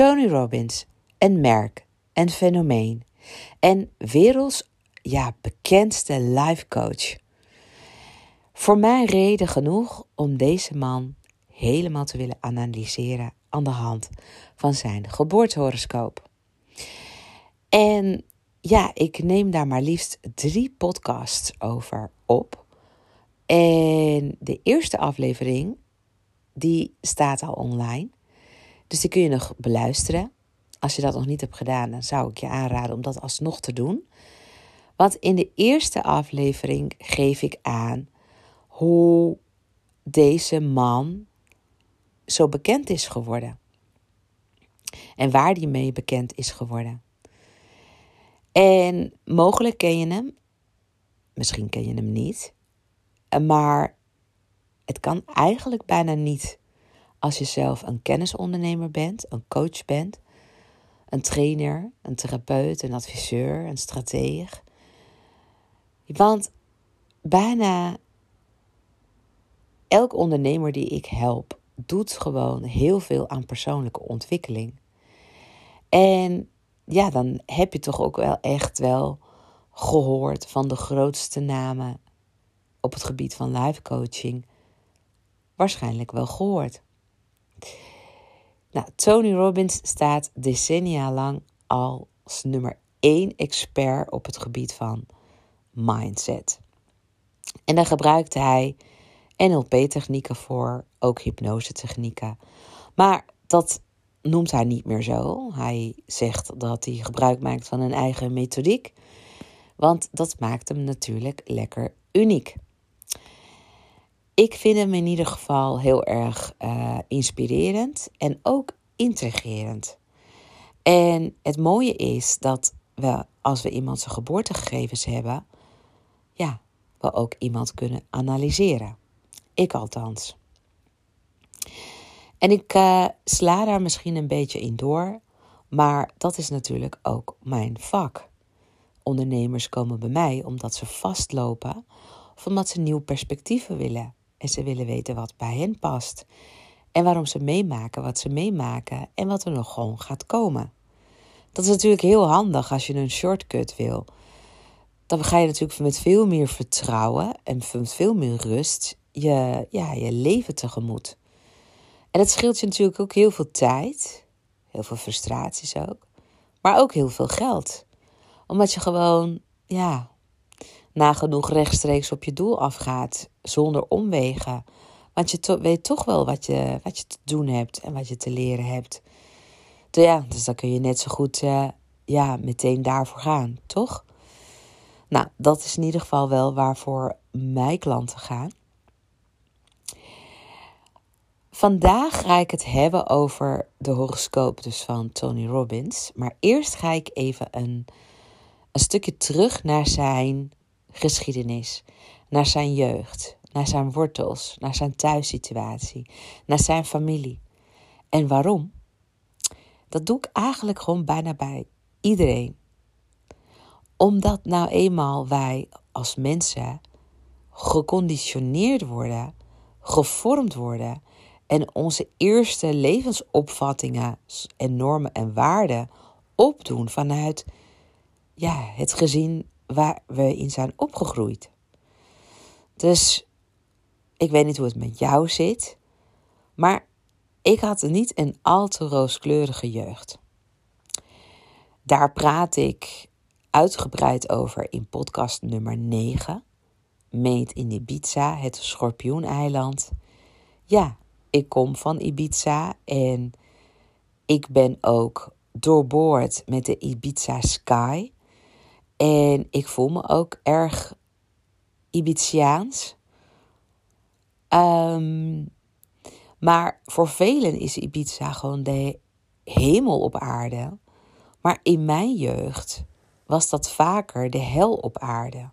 Tony Robbins, een merk, een fenomeen en werelds ja, bekendste life coach. Voor mij reden genoeg om deze man helemaal te willen analyseren aan de hand van zijn geboortehoroscoop. En ja, ik neem daar maar liefst drie podcasts over op. En de eerste aflevering, die staat al online. Dus die kun je nog beluisteren. Als je dat nog niet hebt gedaan, dan zou ik je aanraden om dat alsnog te doen. Want in de eerste aflevering geef ik aan hoe deze man zo bekend is geworden. En waar die mee bekend is geworden. En mogelijk ken je hem, misschien ken je hem niet, maar het kan eigenlijk bijna niet als je zelf een kennisondernemer bent, een coach bent, een trainer, een therapeut, een adviseur, een strateeg. Want bijna elk ondernemer die ik help, doet gewoon heel veel aan persoonlijke ontwikkeling. En ja, dan heb je toch ook wel echt wel gehoord van de grootste namen op het gebied van life coaching. Waarschijnlijk wel gehoord. Nou, Tony Robbins staat decennia lang als nummer één expert op het gebied van mindset. En daar gebruikte hij NLP-technieken voor, ook hypnose-technieken. Maar dat noemt hij niet meer zo. Hij zegt dat hij gebruik maakt van een eigen methodiek, want dat maakt hem natuurlijk lekker uniek. Ik vind hem in ieder geval heel erg uh, inspirerend en ook intrigerend. En het mooie is dat we, als we iemand zijn geboortegegevens hebben, ja, we ook iemand kunnen analyseren. Ik althans. En ik uh, sla daar misschien een beetje in door, maar dat is natuurlijk ook mijn vak. Ondernemers komen bij mij omdat ze vastlopen of omdat ze nieuw perspectieven willen en ze willen weten wat bij hen past en waarom ze meemaken wat ze meemaken en wat er nog gewoon gaat komen. Dat is natuurlijk heel handig als je een shortcut wil. Dan ga je natuurlijk met veel meer vertrouwen en met veel meer rust je, ja, je leven tegemoet. En het scheelt je natuurlijk ook heel veel tijd, heel veel frustraties ook, maar ook heel veel geld. Omdat je gewoon, ja, nagenoeg rechtstreeks op je doel afgaat, zonder omwegen. Want je weet toch wel wat je, wat je te doen hebt en wat je te leren hebt. Dus ja, dus dan kun je net zo goed uh, ja, meteen daarvoor gaan, toch? Nou, dat is in ieder geval wel waarvoor mijn klanten gaan. Vandaag ga ik het hebben over de horoscoop dus van Tony Robbins. Maar eerst ga ik even een, een stukje terug naar zijn geschiedenis, naar zijn jeugd, naar zijn wortels, naar zijn thuissituatie, naar zijn familie. En waarom? Dat doe ik eigenlijk gewoon bijna bij iedereen. Omdat nou eenmaal wij als mensen geconditioneerd worden, gevormd worden en onze eerste levensopvattingen en normen en waarden opdoen vanuit ja, het gezin waar we in zijn opgegroeid. Dus ik weet niet hoe het met jou zit, maar ik had niet een al te rooskleurige jeugd. Daar praat ik uitgebreid over in podcast nummer 9. Meet in Ibiza, het schorpioeneiland. Ja, ik kom van Ibiza en ik ben ook doorboord met de Ibiza Sky. En ik voel me ook erg Ibiziaans. Um, maar voor velen is Ibiza gewoon de hemel op aarde. Maar in mijn jeugd was dat vaker de hel op aarde.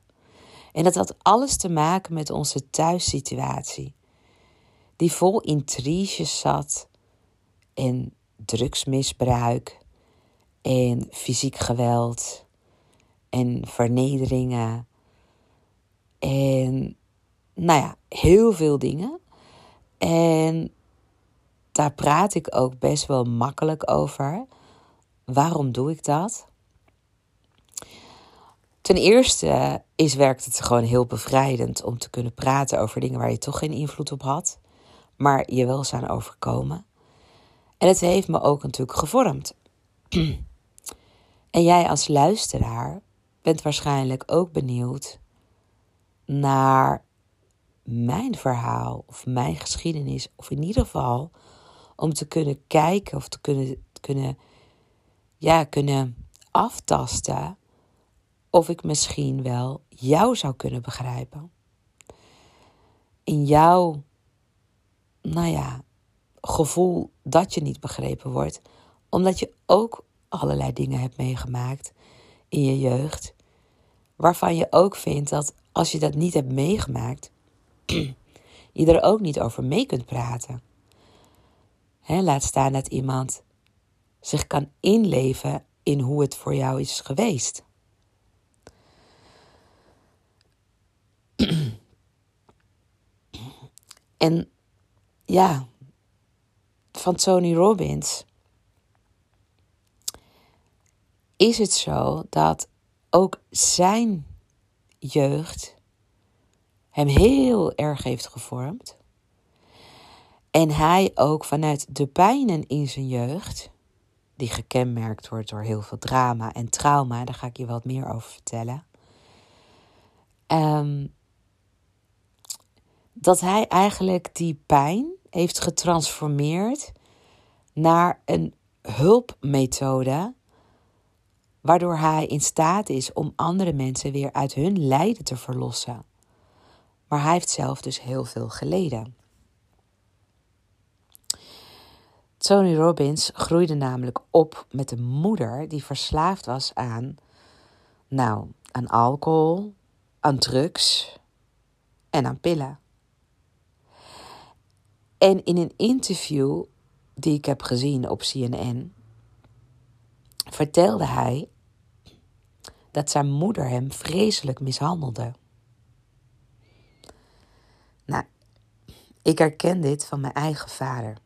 En dat had alles te maken met onze thuissituatie die vol intriges zat en drugsmisbruik en fysiek geweld en vernederingen en nou ja, heel veel dingen. En daar praat ik ook best wel makkelijk over. Waarom doe ik dat? Ten eerste is, werkt het gewoon heel bevrijdend om te kunnen praten over dingen waar je toch geen invloed op had, maar je wel zijn overkomen. En het heeft me ook natuurlijk gevormd. en jij als luisteraar bent waarschijnlijk ook benieuwd naar mijn verhaal of mijn geschiedenis, of in ieder geval om te kunnen kijken of te kunnen, kunnen, ja, kunnen aftasten of ik misschien wel jou zou kunnen begrijpen. In jouw, nou ja, gevoel dat je niet begrepen wordt, omdat je ook allerlei dingen hebt meegemaakt in je jeugd, waarvan je ook vindt dat als je dat niet hebt meegemaakt, je er ook niet over mee kunt praten. laat staan dat iemand zich kan inleven in hoe het voor jou is geweest. en ja, van Tony Robbins is het zo dat ook zijn jeugd hem heel erg heeft gevormd. En hij ook vanuit de pijnen in zijn jeugd, die gekenmerkt wordt door heel veel drama en trauma, daar ga ik je wat meer over vertellen. Um, dat hij eigenlijk die pijn heeft getransformeerd naar een hulpmethode, waardoor hij in staat is om andere mensen weer uit hun lijden te verlossen. Maar hij heeft zelf dus heel veel geleden. Tony Robbins groeide namelijk op met een moeder die verslaafd was aan, nou, aan alcohol, aan drugs en aan pillen. En in een interview die ik heb gezien op CNN, vertelde hij dat zijn moeder hem vreselijk mishandelde. Nou, ik herken dit van mijn eigen vader.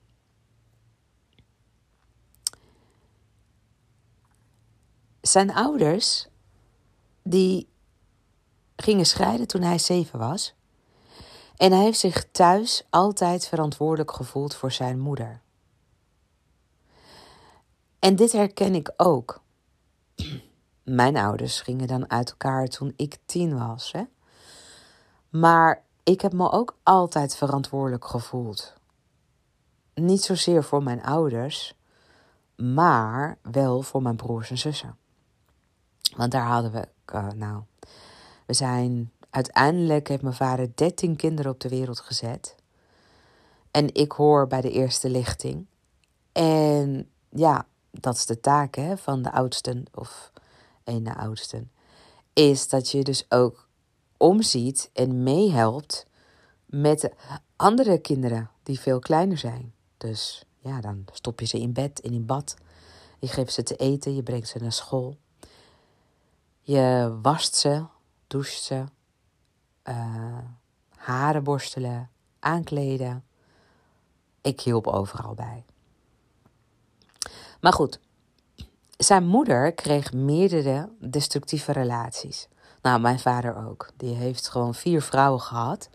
Zijn ouders, die gingen scheiden toen hij zeven was. En hij heeft zich thuis altijd verantwoordelijk gevoeld voor zijn moeder. En dit herken ik ook. Mijn ouders gingen dan uit elkaar toen ik tien was. Hè? Maar ik heb me ook altijd verantwoordelijk gevoeld. Niet zozeer voor mijn ouders, maar wel voor mijn broers en zussen. Want daar hadden we, uh, nou, we zijn uiteindelijk heeft mijn vader 13 kinderen op de wereld gezet. En ik hoor bij de eerste lichting. En ja, dat is de taak hè, van de oudsten of een de oudsten. Is dat je dus ook omziet en meehelpt met de andere kinderen die veel kleiner zijn. Dus ja, dan stop je ze in bed en in bad. Je geeft ze te eten, je brengt ze naar school. Je wast ze, doucht ze, uh, haren borstelen, aankleden. Ik hielp overal bij. Maar goed, zijn moeder kreeg meerdere destructieve relaties. Nou, mijn vader ook. Die heeft gewoon vier vrouwen gehad.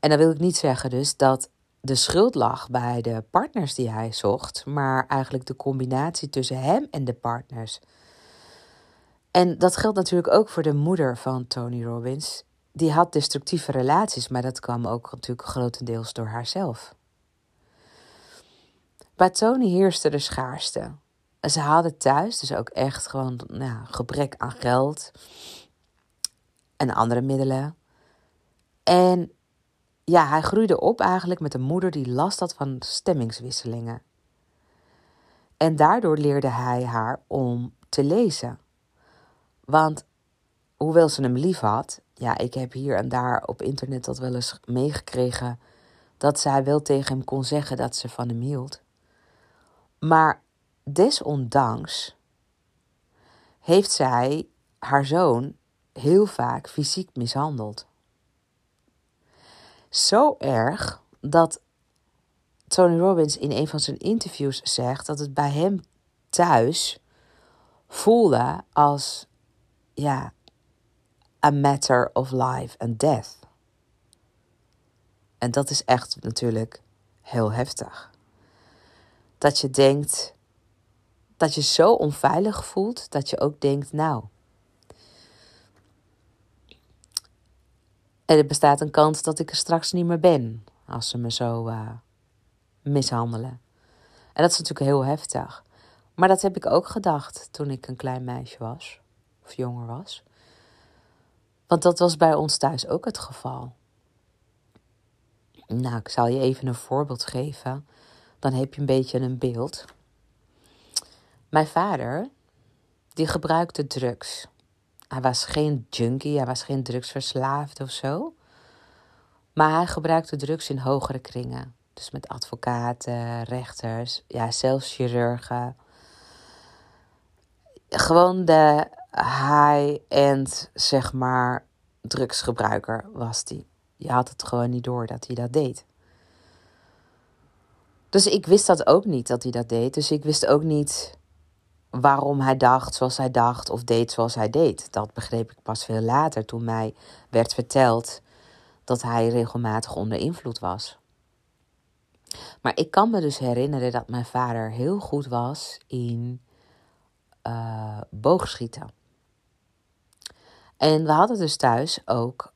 En dan wil ik niet zeggen dus dat de schuld lag bij de partners die hij zocht, maar eigenlijk de combinatie tussen hem en de partners. En dat geldt natuurlijk ook voor de moeder van Tony Robbins die had destructieve relaties, maar dat kwam ook natuurlijk grotendeels door haarzelf. Bij Tony heerste de schaarste. Ze hadden thuis dus ook echt gewoon nou, gebrek aan geld en andere middelen. En ja, hij groeide op eigenlijk met een moeder die last had van stemmingswisselingen. En daardoor leerde hij haar om te lezen. Want hoewel ze hem lief had, ja, ik heb hier en daar op internet dat wel eens meegekregen dat zij wel tegen hem kon zeggen dat ze van hem hield. Maar desondanks heeft zij haar zoon heel vaak fysiek mishandeld. Zo erg dat Tony Robbins in een van zijn interviews zegt dat het bij hem thuis voelde als ja, a matter of life and death. En dat is echt natuurlijk heel heftig. Dat je denkt dat je zo onveilig voelt dat je ook denkt, nou. er bestaat een kans dat ik er straks niet meer ben als ze me zo uh, mishandelen. En dat is natuurlijk heel heftig. Maar dat heb ik ook gedacht toen ik een klein meisje was, of jonger was. Want dat was bij ons thuis ook het geval. Nou, ik zal je even een voorbeeld geven. Dan heb je een beetje een beeld. Mijn vader, die gebruikte drugs. Hij was geen junkie, hij was geen drugsverslaafd of zo. Maar hij gebruikte drugs in hogere kringen. Dus met advocaten, rechters, ja, zelfs chirurgen. Gewoon de high-end, zeg maar, drugsgebruiker was die. Je had het gewoon niet door dat hij dat deed. Dus ik wist dat ook niet dat hij dat deed. Dus ik wist ook niet waarom hij dacht zoals hij dacht of deed zoals hij deed. Dat begreep ik pas veel later toen mij werd verteld dat hij regelmatig onder invloed was. Maar ik kan me dus herinneren dat mijn vader heel goed was in uh, boogschieten. En we hadden dus thuis ook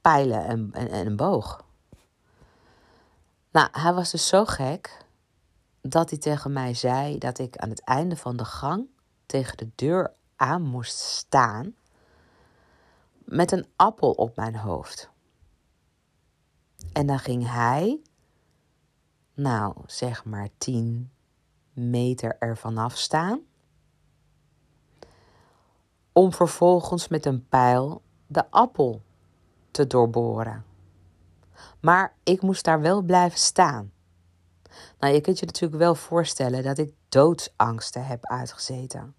pijlen en, en, en een boog. Nou, hij was dus zo gek dat hij tegen mij zei dat ik aan het einde van de gang tegen de deur aan moest staan met een appel op mijn hoofd. En dan ging hij, nou zeg maar 10 meter ervan af staan, om vervolgens met een pijl de appel te doorboren. Maar ik moest daar wel blijven staan. Nou, je kunt je natuurlijk wel voorstellen dat ik doodsangsten heb uitgezeten.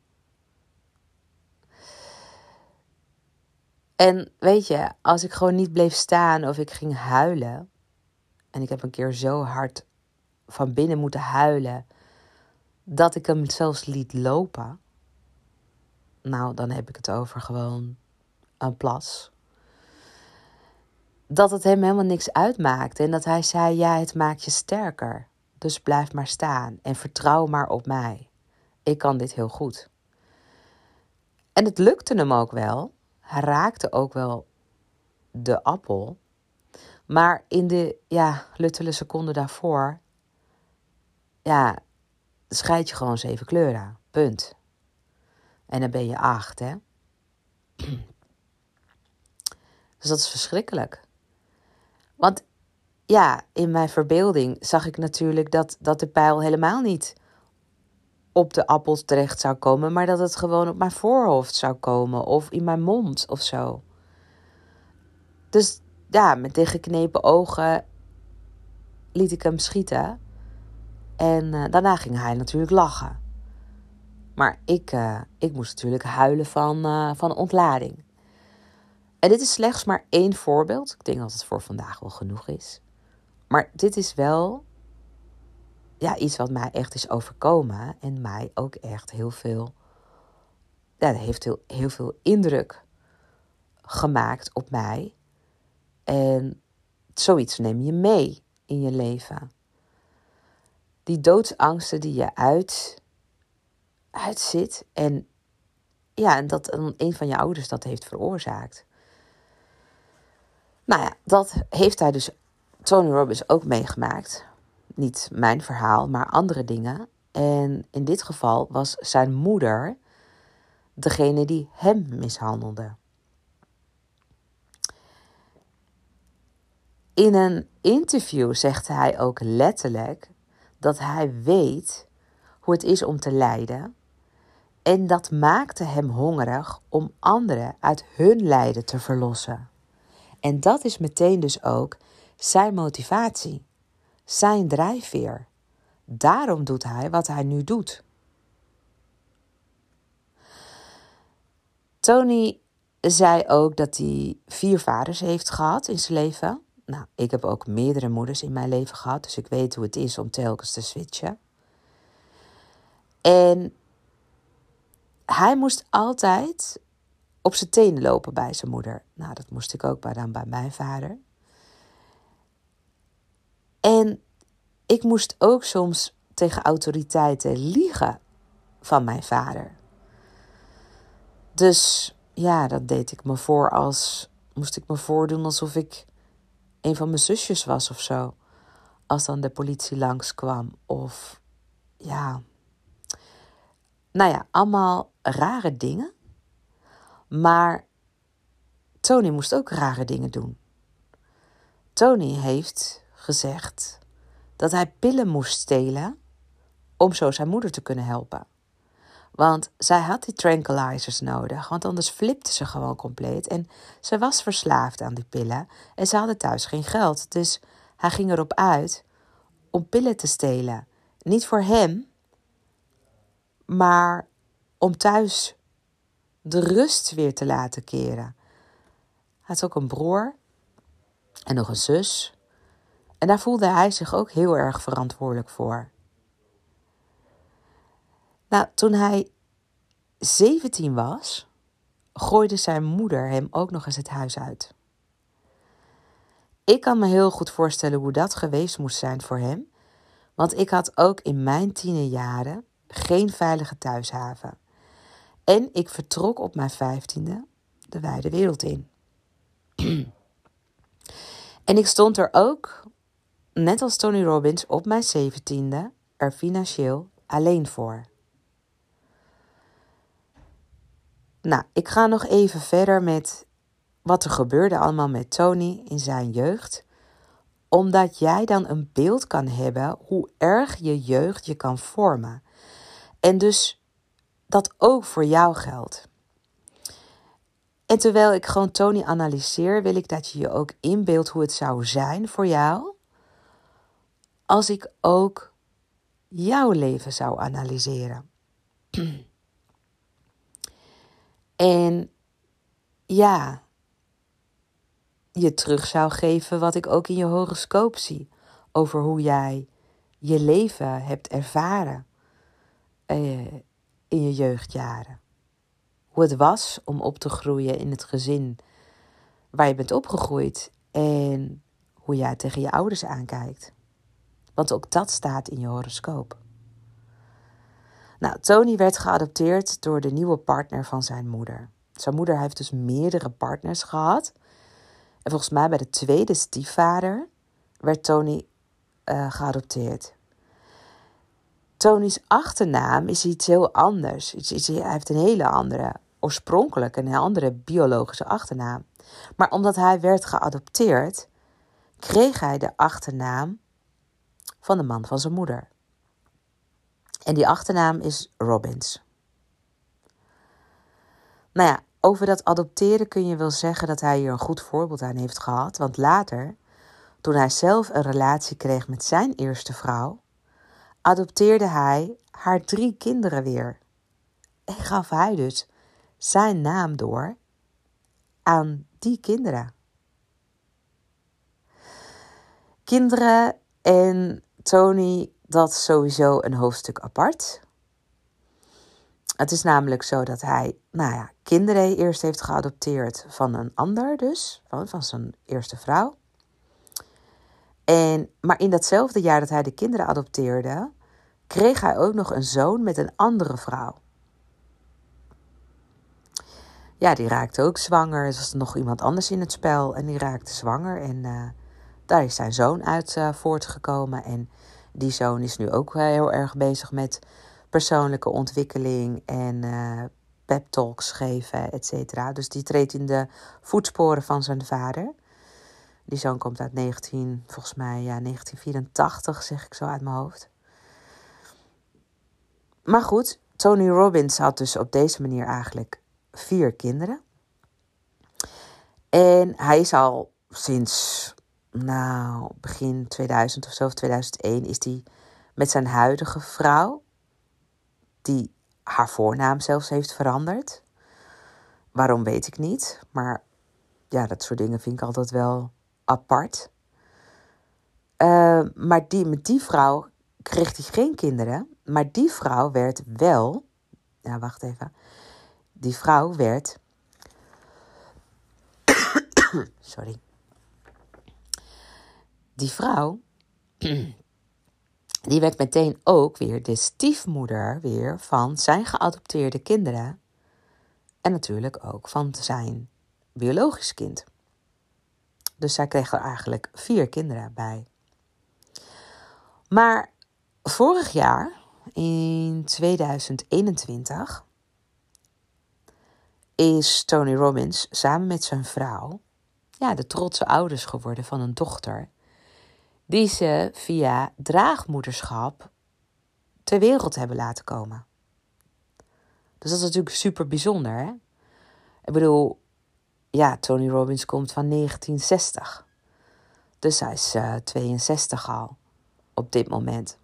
En weet je, als ik gewoon niet bleef staan of ik ging huilen. En ik heb een keer zo hard van binnen moeten huilen. Dat ik hem zelfs liet lopen. Nou, dan heb ik het over gewoon een plas. Dat het hem helemaal niks uitmaakte. En dat hij zei: Ja, het maakt je sterker. Dus blijf maar staan en vertrouw maar op mij. Ik kan dit heel goed. En het lukte hem ook wel. Hij raakte ook wel de appel. Maar in de ja, luttele seconde daarvoor, ja, scheid je gewoon zeven kleuren. Punt. En dan ben je acht, hè? Dus dat is verschrikkelijk. Want ja, in mijn verbeelding zag ik natuurlijk dat, dat de pijl helemaal niet op de appels terecht zou komen, maar dat het gewoon op mijn voorhoofd zou komen of in mijn mond of zo. Dus ja, met dichtgeknepen ogen liet ik hem schieten. En uh, daarna ging hij natuurlijk lachen. Maar ik, uh, ik moest natuurlijk huilen van, uh, van ontlading. En dit is slechts maar één voorbeeld. Ik denk dat het voor vandaag wel genoeg is. Maar dit is wel ja, iets wat mij echt is overkomen en mij ook echt heel veel, ja, heeft heel, heel veel indruk gemaakt op mij. En zoiets neem je mee in je leven. Die doodsangsten die je uit, uitzit en ja, en dat een van je ouders dat heeft veroorzaakt. Nou ja, dat heeft hij dus Tony Robbins ook meegemaakt. Niet mijn verhaal, maar andere dingen. En in dit geval was zijn moeder degene die hem mishandelde. In een interview zegt hij ook letterlijk dat hij weet hoe het is om te lijden. En dat maakte hem hongerig om anderen uit hun lijden te verlossen. En dat is meteen dus ook zijn motivatie, zijn drijfveer. Daarom doet hij wat hij nu doet. Tony zei ook dat hij vier vaders heeft gehad in zijn leven. Nou, ik heb ook meerdere moeders in mijn leven gehad, dus ik weet hoe het is om telkens te switchen. En hij moest altijd op zijn tenen lopen bij zijn moeder. Nou, dat moest ik ook bij, dan bij mijn vader. En ik moest ook soms tegen autoriteiten liegen van mijn vader. Dus ja, dat deed ik me voor als. Moest ik me voordoen alsof ik een van mijn zusjes was of zo. Als dan de politie langskwam. Of ja. Nou ja, allemaal rare dingen. Maar Tony moest ook rare dingen doen. Tony heeft gezegd dat hij pillen moest stelen om zo zijn moeder te kunnen helpen. Want zij had die tranquilizers nodig, want anders flipte ze gewoon compleet. En ze was verslaafd aan die pillen en ze hadden thuis geen geld. Dus hij ging erop uit om pillen te stelen. Niet voor hem, maar om thuis de rust weer te laten keren. Hij had ook een broer en nog een zus. En daar voelde hij zich ook heel erg verantwoordelijk voor. Nou, toen hij 17 was, gooide zijn moeder hem ook nog eens het huis uit. Ik kan me heel goed voorstellen hoe dat geweest moest zijn voor hem, want ik had ook in mijn tienerjaren geen veilige thuishaven. En ik vertrok op mijn vijftiende de wijde wereld in. en ik stond er ook, net als Tony Robbins, op mijn zeventiende er financieel alleen voor. Nou, ik ga nog even verder met wat er gebeurde allemaal met Tony in zijn jeugd. Omdat jij dan een beeld kan hebben hoe erg je jeugd je kan vormen. En dus dat ook voor jou geldt. En terwijl ik gewoon Tony analyseer, wil ik dat je je ook inbeeldt hoe het zou zijn voor jou. Als ik ook jouw leven zou analyseren. En ja, je terug zou geven wat ik ook in je horoscoop zie. Over hoe jij je leven hebt ervaren eh, in je jeugdjaren. Hoe het was om op te groeien in het gezin waar je bent opgegroeid. En hoe jij tegen je ouders aankijkt. Want ook dat staat in je horoscoop. Nou, Tony werd geadopteerd door de nieuwe partner van zijn moeder. Zijn moeder heeft dus meerdere partners gehad. En volgens mij bij de tweede stiefvader werd Tony uh, geadopteerd. Tony's achternaam is iets heel anders. hij heeft een hele andere, oorspronkelijk een andere biologische achternaam. Maar omdat hij werd geadopteerd, kreeg hij de achternaam van de man van zijn moeder. En die achternaam is Robbins. Nou ja, over dat adopteren kun je wel zeggen dat hij hier een goed voorbeeld aan heeft gehad. Want later, toen hij zelf een relatie kreeg met zijn eerste vrouw, adopteerde hij haar drie kinderen weer. En gaf hij dus zijn naam door aan die kinderen. Kinderen en Tony dat sowieso een hoofdstuk apart. Het is namelijk zo dat hij, nou ja, kinderen eerst heeft geadopteerd van een ander, dus van, van zijn eerste vrouw. En, maar in datzelfde jaar dat hij de kinderen adopteerde, kreeg hij ook nog een zoon met een andere vrouw. Ja, die raakte ook zwanger. Er was nog iemand anders in het spel en die raakte zwanger. En uh, daar is zijn zoon uit uh, voortgekomen. En die zoon is nu ook heel erg bezig met persoonlijke ontwikkeling en uh, pep talks geven, et cetera. Dus die treedt in de voetsporen van zijn vader. Die zoon komt uit 19, volgens mij, ja, 1984, zeg ik zo uit mijn hoofd. Maar goed, Tony Robbins had dus op deze manier eigenlijk vier kinderen. En hij is al sinds nou, begin 2000 of zo, of 2001, is hij met zijn huidige vrouw, die haar voornaam zelfs heeft veranderd. Waarom weet ik niet, maar ja, dat soort dingen vind ik altijd wel apart. Uh, maar die, met die vrouw kreeg hij geen kinderen. Maar die vrouw werd wel. Ja, wacht even. Die vrouw werd. Sorry. Die vrouw. Die werd meteen ook weer de stiefmoeder weer van zijn geadopteerde kinderen. En natuurlijk ook van zijn biologisch kind. Dus zij kreeg er eigenlijk vier kinderen bij. Maar vorig jaar, in 2021, is Tony Robbins samen met zijn vrouw ja, de trotse ouders geworden van een dochter. Die ze via draagmoederschap ter wereld hebben laten komen. Dus dat is natuurlijk super bijzonder. Hè? Ik bedoel, ja, Tony Robbins komt van 1960. Dus hij is uh, eh, 62 al op dit moment.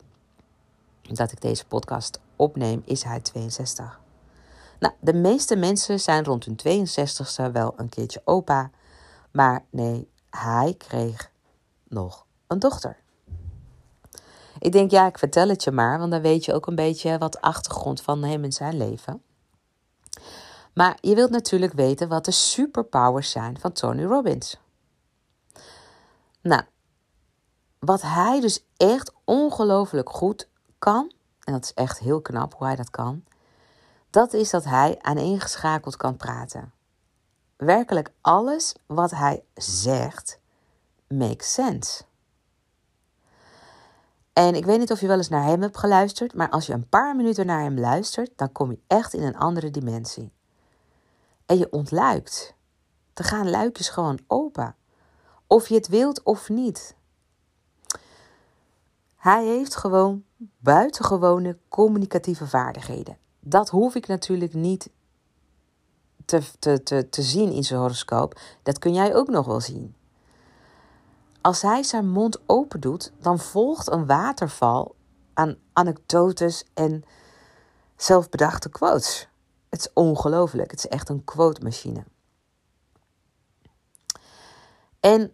Dat ik deze podcast opneem, is hij 62. Nou, de meeste mensen zijn rond hun 62ste wel een keertje opa. Maar nee, hij kreeg nog een dochter. Ik denk, ja, ik vertel het je maar, want dan weet je ook een beetje wat achtergrond van hem in zijn leven. Maar je wilt natuurlijk weten wat de superpowers zijn van Tony Robbins. Nou, wat hij dus echt ongelooflijk goed kan, en dat is echt heel knap hoe hij dat kan, dat is dat hij aaneengeschakeld kan praten. Werkelijk alles wat hij zegt, makes sense. En ik weet niet of je wel eens naar hem hebt geluisterd, maar als je een paar minuten naar hem luistert, dan kom je echt in een andere dimensie. En je ontluikt. Er gaan luikjes gewoon open. Of je het wilt of niet. Hij heeft gewoon buitengewone communicatieve vaardigheden. Dat hoef ik natuurlijk niet te, te, te, te zien in zijn horoscoop. Dat kun jij ook nog wel zien. Als hij zijn mond open doet, dan volgt een waterval aan anekdotes en zelfbedachte quotes. Het is ongelooflijk. Het is echt een quote machine. En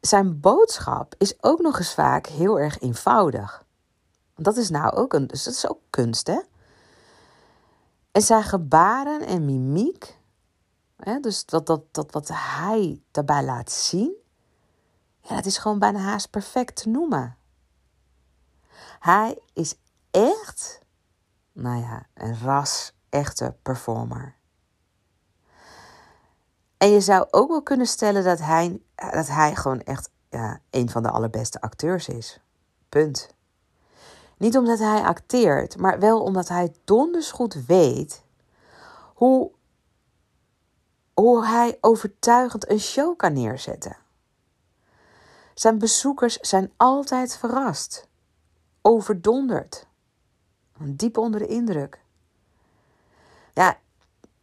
zijn boodschap is ook nog eens vaak heel erg eenvoudig. Dat is nou ook een, dus dat is ook kunst, hè? En zijn gebaren en mimiek, hè, dus dat, dat, dat wat hij daarbij laat zien, ja, dat is gewoon bijna haast perfect te noemen. Hij is echt, nou ja, een ras echte performer. En je zou ook wel kunnen stellen dat hij, dat hij gewoon echt ja, een van de allerbeste acteurs is. Punt. Niet omdat hij acteert, maar wel omdat hij donders goed weet hoe, hoe hij overtuigend een show kan neerzetten. Zijn bezoekers zijn altijd verrast, overdonderd, diep onder de indruk. Ja,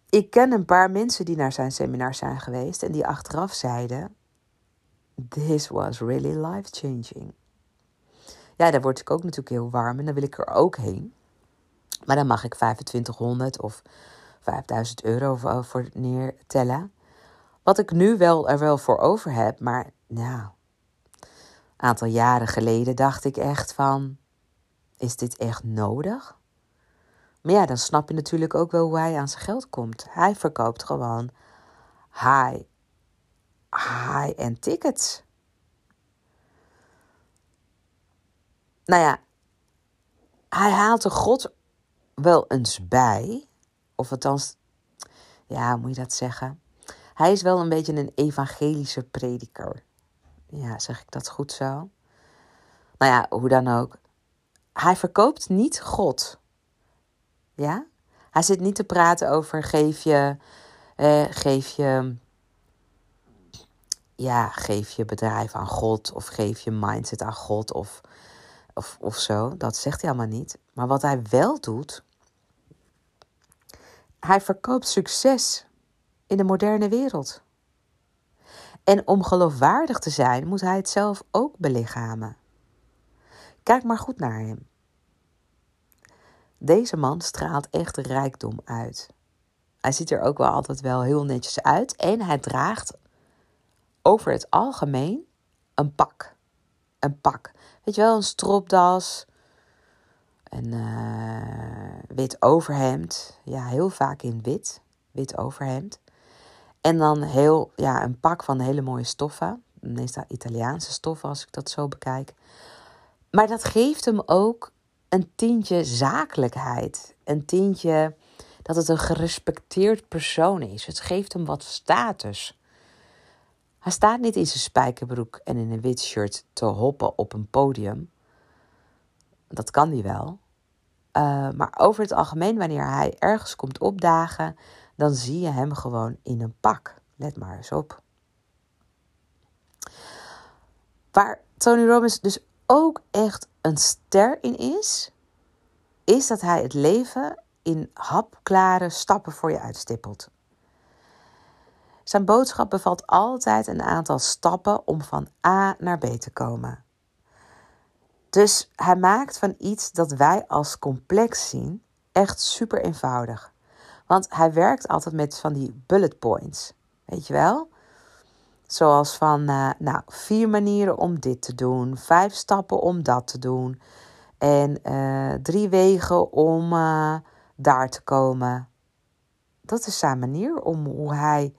ik ken een paar mensen die naar zijn seminar zijn geweest en die achteraf zeiden: This was really life changing. Ja, daar word ik ook natuurlijk heel warm en dan wil ik er ook heen. Maar dan mag ik 2500 of 5000 euro voor neertellen. Wat ik nu wel er wel voor over heb, maar nou, aantal jaren geleden dacht ik echt van: is dit echt nodig? Maar ja, dan snap je natuurlijk ook wel hoe hij aan zijn geld komt. Hij verkoopt gewoon high, high-end tickets. Nou ja, hij haalt er God wel eens bij. Of althans, ja, moet je dat zeggen? Hij is wel een beetje een evangelische prediker. Ja, zeg ik dat goed zo? Nou ja, hoe dan ook. Hij verkoopt niet God. Ja? Hij zit niet te praten over geef je, eh, geef je, ja, geef je bedrijf aan God of geef je mindset aan God of, of, of zo. Dat zegt hij allemaal niet. Maar wat hij wel doet, hij verkoopt succes in de moderne wereld. En om geloofwaardig te zijn, moet hij het zelf ook belichamen. Kijk maar goed naar hem. Deze man straalt echt rijkdom uit. Hij ziet er ook wel altijd wel heel netjes uit en hij draagt over het algemeen een pak. een pak. Weet je wel, een stropdas, een uh, wit overhemd. Ja, heel vaak in wit, wit overhemd. En dan heel, ja, een pak van hele mooie stoffen. Meestal Italiaanse stoffen als ik dat zo bekijk. Maar dat geeft hem ook een tientje zakelijkheid. Een tientje dat het een gerespecteerd persoon is. Het geeft hem wat status. Hij staat niet in zijn spijkerbroek en in een wit shirt te hoppen op een podium. Dat kan hij wel. Uh, maar over het algemeen, wanneer hij ergens komt opdagen, dan zie je hem gewoon in een pak. Let maar eens op. Waar Tony Robbins dus ook echt een ster in is, is dat hij het leven in hapklare stappen voor je uitstippelt. Zijn boodschap bevat altijd een aantal stappen om van A naar B te komen. Dus hij maakt van iets dat wij als complex zien echt super eenvoudig. Want hij werkt altijd met van die bullet points. Weet je wel? Zoals van, uh, nou, vier manieren om dit te doen, vijf stappen om dat te doen en uh, drie wegen om uh, daar te komen. Dat is zijn manier om hoe hij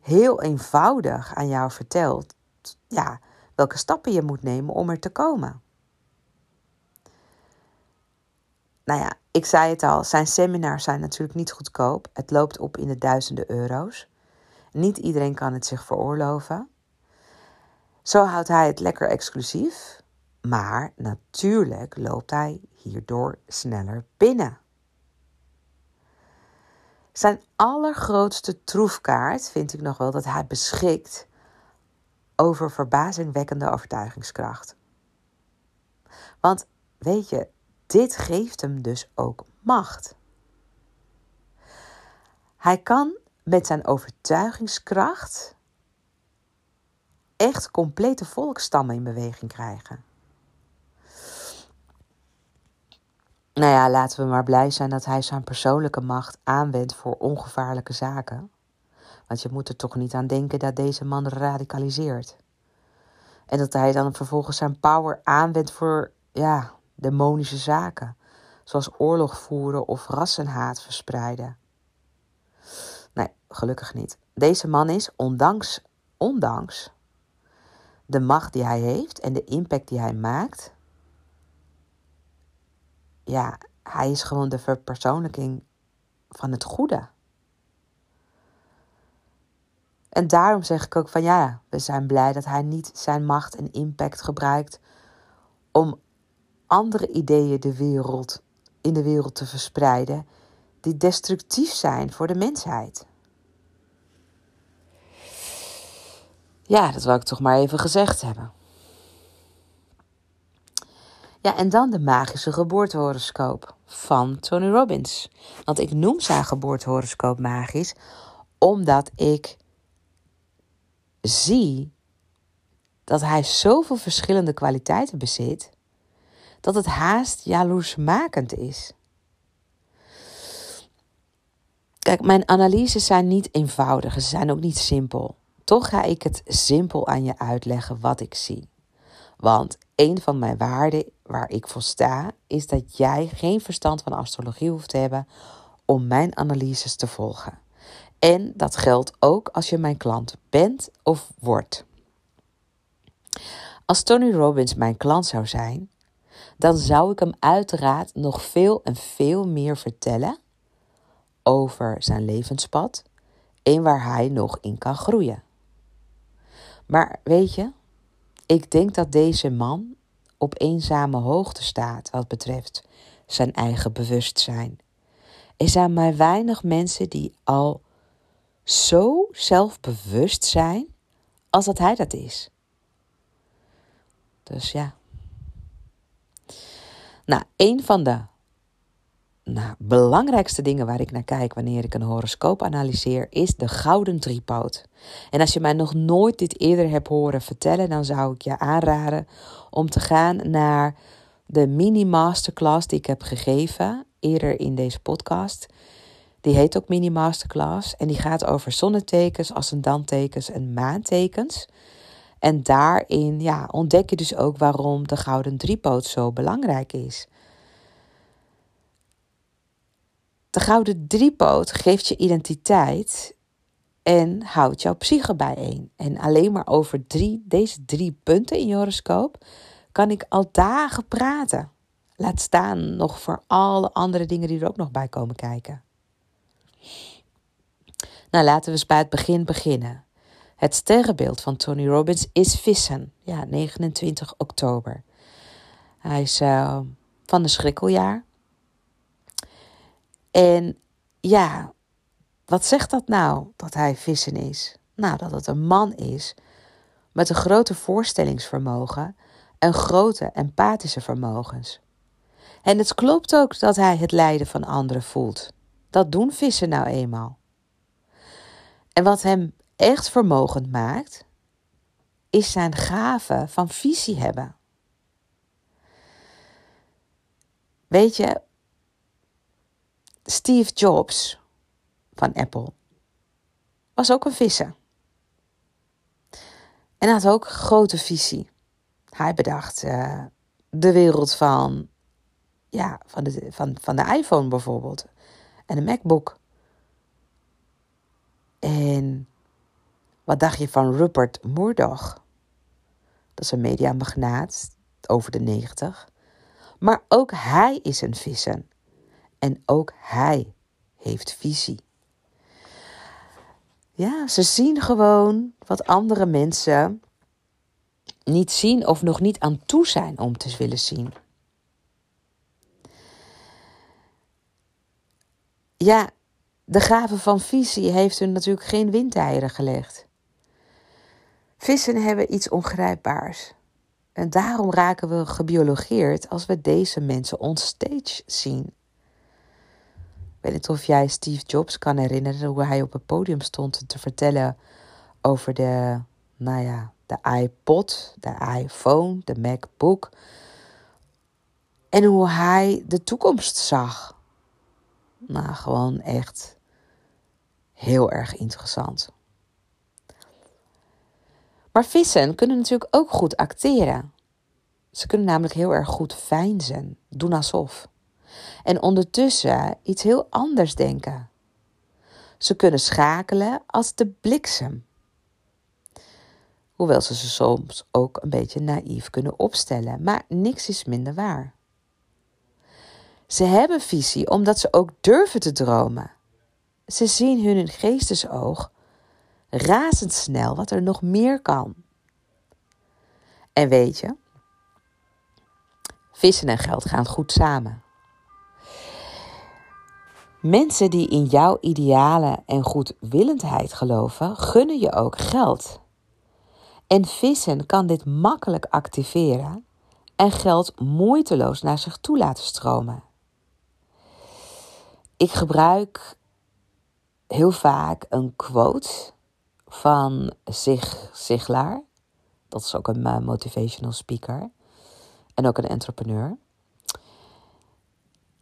heel eenvoudig aan jou vertelt ja, welke stappen je moet nemen om er te komen. Nou ja, ik zei het al, zijn seminars zijn natuurlijk niet goedkoop. Het loopt op in de duizenden euro's. Niet iedereen kan het zich veroorloven. Zo houdt hij het lekker exclusief. Maar natuurlijk loopt hij hierdoor sneller binnen. Zijn allergrootste troefkaart vind ik nog wel dat hij beschikt over verbazingwekkende overtuigingskracht. Want weet je, dit geeft hem dus ook macht. Hij kan met zijn overtuigingskracht echt complete volkstammen in beweging krijgen. Nou ja, laten we maar blij zijn dat hij zijn persoonlijke macht aanwendt voor ongevaarlijke zaken. Want je moet er toch niet aan denken dat deze man radicaliseert. En dat hij dan vervolgens zijn power aanwendt voor, ja, demonische zaken. Zoals oorlog voeren of rassenhaat verspreiden. Nee, gelukkig niet. Deze man is, ondanks, ondanks de macht die hij heeft en de impact die hij maakt, ja, hij is gewoon de verpersoonlijking van het goede. En daarom zeg ik ook van ja, we zijn blij dat hij niet zijn macht en impact gebruikt om andere ideeën de wereld, in de wereld te verspreiden die destructief zijn voor de mensheid. Ja, dat wil ik toch maar even gezegd hebben. Ja, en dan de magische geboortehoroscoop van Tony Robbins. Want ik noem zijn geboortehoroscoop magisch omdat ik zie dat hij zoveel verschillende kwaliteiten bezit dat het haast jaloersmakend is. Kijk, mijn analyses zijn niet eenvoudig, ze zijn ook niet simpel. Toch ga ik het simpel aan je uitleggen wat ik zie. Want een van mijn waarden waar ik voor sta, is dat jij geen verstand van astrologie hoeft te hebben om mijn analyses te volgen. En dat geldt ook als je mijn klant bent of wordt. Als Tony Robbins mijn klant zou zijn, dan zou ik hem uiteraard nog veel en veel meer vertellen over zijn levenspad en waar hij nog in kan groeien. Maar weet je, ik denk dat deze man op eenzame hoogte staat wat betreft zijn eigen bewustzijn. Er zijn maar weinig mensen die al zo zelfbewust zijn als dat hij dat is. Dus ja. Nou, een van de nou, belangrijkste dingen waar ik naar kijk wanneer ik een horoscoop analyseer, is de gouden driepoot. En als je mij nog nooit dit eerder hebt horen vertellen, dan zou ik je aanraden om te gaan naar de mini masterclass die ik heb gegeven eerder in deze podcast. Die heet ook mini masterclass en die gaat over zonnetekens, ascendantekens en maantekens. En daarin ja, ontdek je dus ook waarom de gouden driepoot zo belangrijk is. De gouden driepoot geeft je identiteit en houdt jouw psyche bijeen. En alleen maar over drie, deze drie punten in je horoscoop kan ik al dagen praten. Laat staan nog voor alle andere dingen die er ook nog bij komen kijken. Nou, laten we eens bij het begin beginnen. Het sterrenbeeld van Tony Robbins is vissen. Ja, 29 oktober. Hij is uh, van de schrikkeljaar. En ja, wat zegt dat nou, dat hij vissen is? Nou, dat het een man is met een grote voorstellingsvermogen en grote empathische vermogens. En het klopt ook dat hij het lijden van anderen voelt. Dat doen vissen nou eenmaal. En wat hem echt vermogend maakt, is zijn gave van visie hebben. Weet je, Steve Jobs van Apple was ook een visser. En had ook grote visie. Hij bedacht uh, de wereld van, ja, van, de, van, van de iPhone bijvoorbeeld. En de MacBook. En wat dacht je van Rupert Murdoch? Dat is een mediamagnaat over de 90. Maar ook hij is een visser. En ook hij heeft visie. Ja, ze zien gewoon wat andere mensen niet zien of nog niet aan toe zijn om te willen zien. Ja, de gave van visie heeft hun natuurlijk geen windeieren gelegd. Vissen hebben iets ongrijpbaars. En daarom raken we gebiologeerd als we deze mensen onstage zien. Ik weet niet of jij Steve Jobs kan herinneren hoe hij op het podium stond te vertellen over de, nou ja, de iPod, de iPhone, de MacBook. En hoe hij de toekomst zag. Nou, gewoon echt heel erg interessant. Maar vissen kunnen natuurlijk ook goed acteren. Ze kunnen namelijk heel erg goed veinzen, doen alsof. En ondertussen iets heel anders denken. Ze kunnen schakelen als de bliksem. Hoewel ze ze soms ook een beetje naïef kunnen opstellen, maar niks is minder waar. Ze hebben visie omdat ze ook durven te dromen. Ze zien hun geestesoog razendsnel wat er nog meer kan. En weet je, vissen en geld gaan goed samen. Mensen die in jouw idealen en goedwillendheid geloven, gunnen je ook geld. En vissen kan dit makkelijk activeren en geld moeiteloos naar zich toe laten stromen. Ik gebruik heel vaak een quote van Zig Ziglaar. Dat is ook een eh, motivational speaker. En ook een entrepreneur.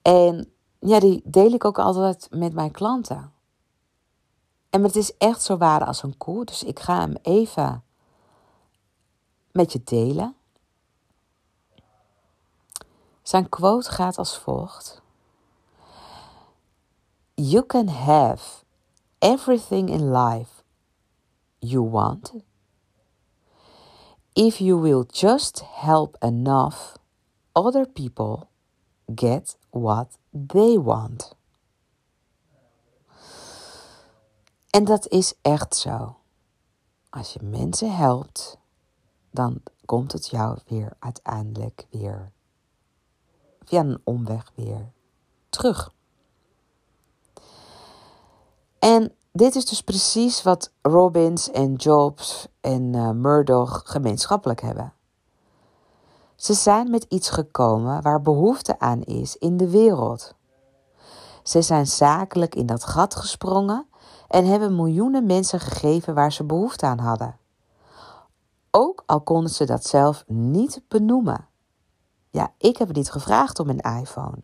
En ja, die deel ik ook altijd met mijn klanten. En het is echt zo waar als een koe. Dus ik ga hem even met je delen. Zijn quote gaat als volgt: You can have everything in life you want if you will just help enough other people get what they want. En dat is echt zo. Als je mensen helpt, dan komt het jou weer uiteindelijk weer via een omweg weer terug. En dit is dus precies wat Robbins en Jobs en uh, Murdoch gemeenschappelijk hebben. Ze zijn met iets gekomen waar behoefte aan is in de wereld. Ze zijn zakelijk in dat gat gesprongen en hebben miljoenen mensen gegeven waar ze behoefte aan hadden. Ook al konden ze dat zelf niet benoemen. Ja, ik heb niet gevraagd om een iPhone.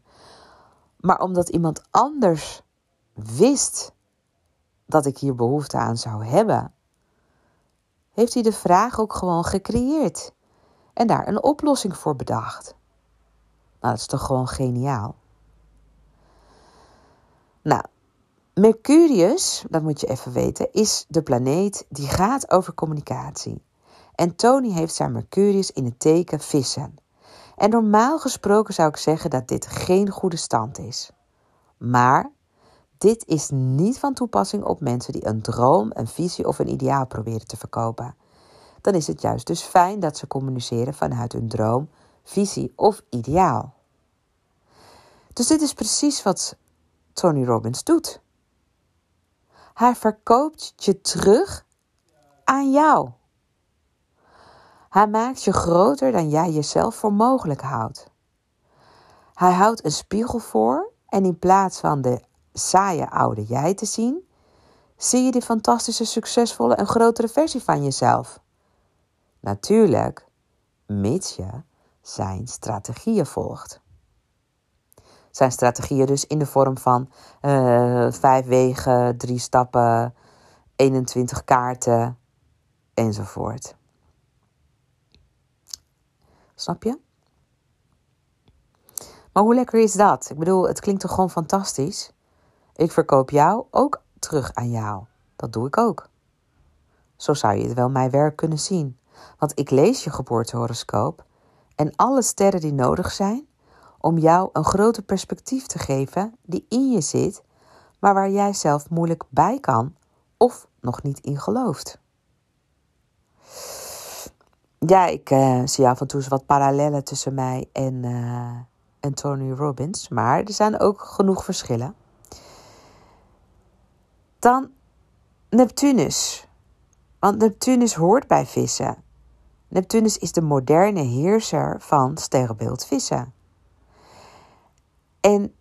Maar omdat iemand anders wist dat ik hier behoefte aan zou hebben, heeft hij de vraag ook gewoon gecreëerd en daar een oplossing voor bedacht. Nou, dat is toch gewoon geniaal. Nou, Mercurius, dat moet je even weten, is de planeet die gaat over communicatie. En Tony heeft zijn Mercurius in het teken vissen. En normaal gesproken zou ik zeggen dat dit geen goede stand is. Maar dit is niet van toepassing op mensen die een droom, een visie of een ideaal proberen te verkopen. Dan is het juist dus fijn dat ze communiceren vanuit hun droom, visie of ideaal. Dus dit is precies wat Tony Robbins doet. Hij verkoopt je terug aan jou. Hij maakt je groter dan jij jezelf voor mogelijk houdt. Hij houdt een spiegel voor en in plaats van de saaie oude jij te zien, zie je die fantastische, succesvolle en grotere versie van jezelf. Natuurlijk, mits je zijn strategieën volgt. Zijn strategieën dus in de vorm van uh, vijf wegen, drie stappen, 21 kaarten enzovoort. Snap je? Maar hoe lekker is dat? Ik bedoel, het klinkt toch gewoon fantastisch? Ik verkoop jou ook terug aan jou. Dat doe ik ook. Zo zou je het wel mijn werk kunnen zien. Want ik lees je geboortehoroscoop en alle sterren die nodig zijn om jou een groter perspectief te geven die in je zit, maar waar jij zelf moeilijk bij kan of nog niet in gelooft. Ja, ik uh, zie af en toe wat parallellen tussen mij en, en Tony Robbins, maar er zijn ook genoeg verschillen. Dan Neptunus. Want Neptunus hoort bij vissen. Neptunus is de moderne heerser van sterrenbeeld vissen. En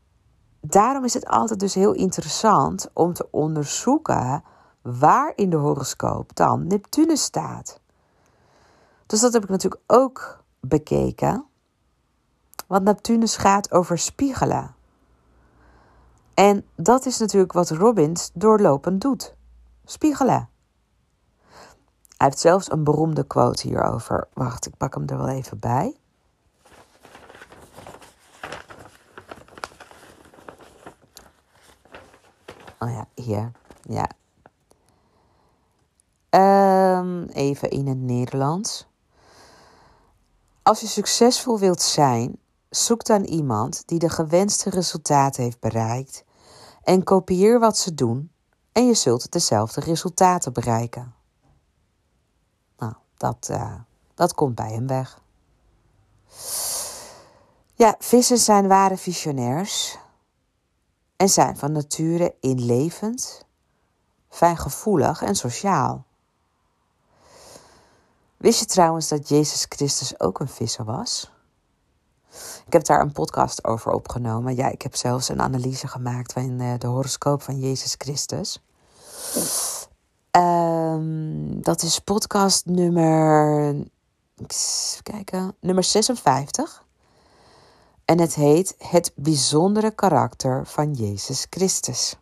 daarom is het altijd dus heel interessant om te onderzoeken waar in de horoscoop dan Neptunus staat. Dus dat heb ik natuurlijk ook bekeken. Want Neptunus gaat over spiegelen. En dat is natuurlijk wat Robbins doorlopend doet: spiegelen. Hij heeft zelfs een beroemde quote hierover. Wacht, ik pak hem er wel even bij. Oh ja, hier. Ja. Um, even in het Nederlands. Als je succesvol wilt zijn, zoek dan iemand die de gewenste resultaten heeft bereikt en kopieer wat ze doen en je zult dezelfde resultaten bereiken. Nou, dat, uh, dat komt bij hem weg. Ja, vissen zijn ware visionairs en zijn van nature inlevend, fijngevoelig en sociaal. Wist je trouwens dat Jezus Christus ook een visser was? Ik heb daar een podcast over opgenomen. Ja, ik heb zelfs een analyse gemaakt van eh, de horoscoop van Jezus Christus. Um, dat is podcast nummer. Kijken. Nummer 56. En het heet Het bijzondere karakter van Jezus Christus.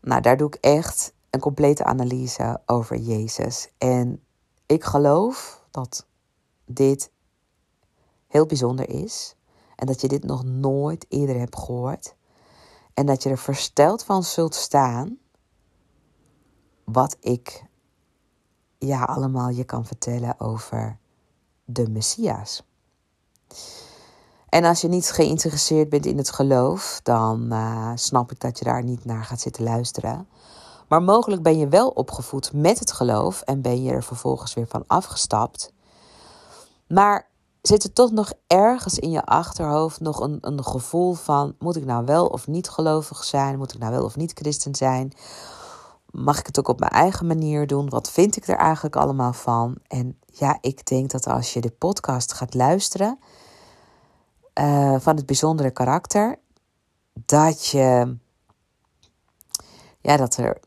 Nou, daar doe ik echt een complete analyse over Jezus. En ik geloof dat dit heel bijzonder is. En dat je dit nog nooit eerder hebt gehoord. En dat je er versteld van zult staan wat ik ja allemaal je kan vertellen over de Messias. En als je niet geïnteresseerd bent in het geloof, dan uh, snap ik dat je daar niet naar gaat zitten luisteren. Maar mogelijk ben je wel opgevoed met het geloof en ben je er vervolgens weer van afgestapt. Maar zit er toch nog ergens in je achterhoofd nog een, een gevoel van: moet ik nou wel of niet gelovig zijn? Moet ik nou wel of niet christen zijn? Mag ik het ook op mijn eigen manier doen? Wat vind ik er eigenlijk allemaal van? En ja, ik denk dat als je de podcast gaat luisteren uh, van het bijzondere karakter, dat je, ja, dat er,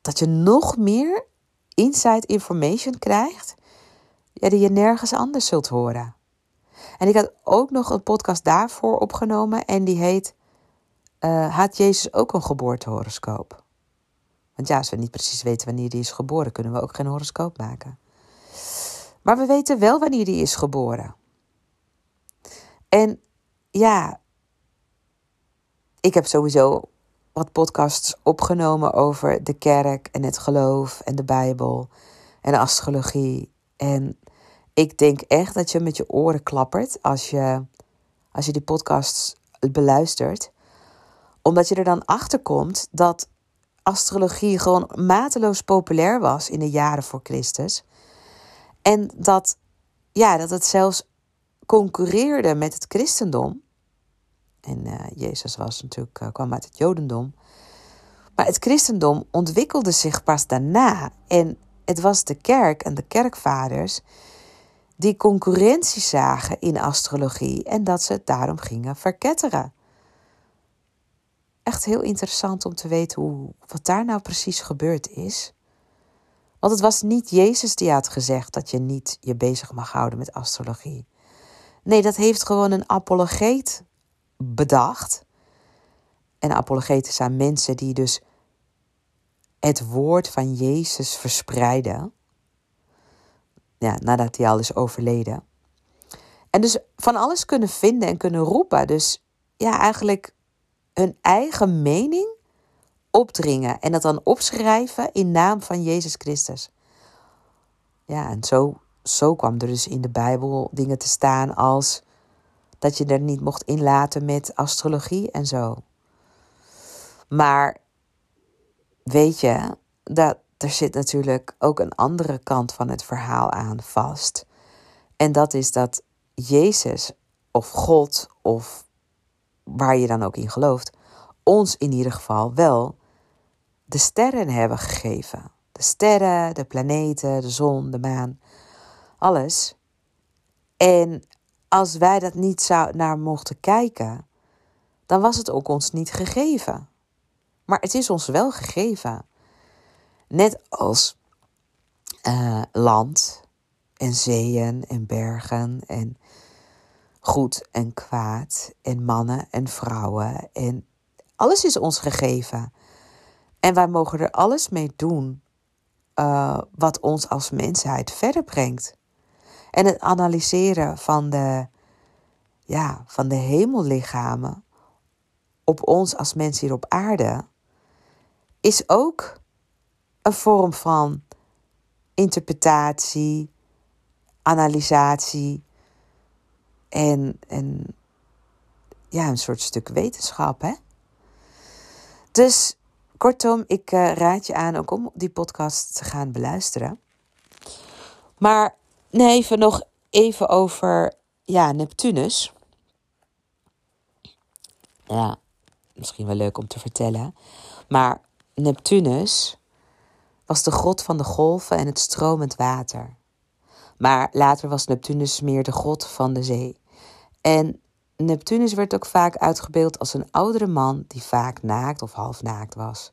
dat je nog meer inside information krijgt, ja, die je nergens anders zult horen. En ik had ook nog een podcast daarvoor opgenomen en die heet uh, Had Jezus ook een geboortehoroscoop? Want ja, als we niet precies weten wanneer die is geboren, kunnen we ook geen horoscoop maken. Maar we weten wel wanneer die is geboren. En ja, ik heb sowieso wat podcasts opgenomen over de kerk en het geloof en de Bijbel en astrologie. En ik denk echt dat je met je oren klappert als je, als je die podcasts beluistert. Omdat je er dan achter komt dat astrologie gewoon mateloos populair was in de jaren voor Christus. En dat, ja, dat het zelfs concurreerde met het christendom. En uh, Jezus was natuurlijk, uh, kwam uit het Jodendom. Maar het christendom ontwikkelde zich pas daarna. En het was de kerk en de kerkvaders die concurrentie zagen in astrologie en dat ze het daarom gingen verketteren. Echt heel interessant om te weten hoe, wat daar nou precies gebeurd is. Want het was niet Jezus die had gezegd dat je niet je bezig mag houden met astrologie. Nee, dat heeft gewoon een apologeet bedacht. En apologeten zijn mensen die dus het woord van Jezus verspreiden. Ja, nadat hij al is overleden. En dus van alles kunnen vinden en kunnen roepen. Dus ja, eigenlijk hun eigen mening opdringen en dat dan opschrijven in naam van Jezus Christus. Ja, en zo, zo kwam er dus in de Bijbel dingen te staan als dat je er niet mocht inlaten met astrologie en zo. Maar weet je, dat er zit natuurlijk ook een andere kant van het verhaal aan vast. En dat is dat Jezus of God of waar je dan ook in gelooft, ons in ieder geval wel de sterren hebben gegeven. De sterren, de planeten, de zon, de maan, alles. En als wij dat niet zou naar mochten kijken, dan was het ook ons niet gegeven. Maar het is ons wel gegeven. Net als uh, land en zeeën en bergen en goed en kwaad en mannen en vrouwen en alles is ons gegeven. En wij mogen er alles mee doen uh, wat ons als mensheid verder brengt. En het analyseren van de, ja, van de hemellichamen op ons als mens hier op aarde is ook een vorm van interpretatie, analysatie en, en ja, een soort stuk wetenschap. Hè? Dus kortom, ik uh, raad je aan ook om die podcast te gaan beluisteren. Maar even nog even over ja, Neptunus. Ja, misschien wel leuk om te vertellen. Maar Neptunus was de god van de golven en het stromend water. Maar later was Neptunus meer de god van de zee. En Neptunus werd ook vaak uitgebeeld als een oudere man die vaak naakt of half naakt was.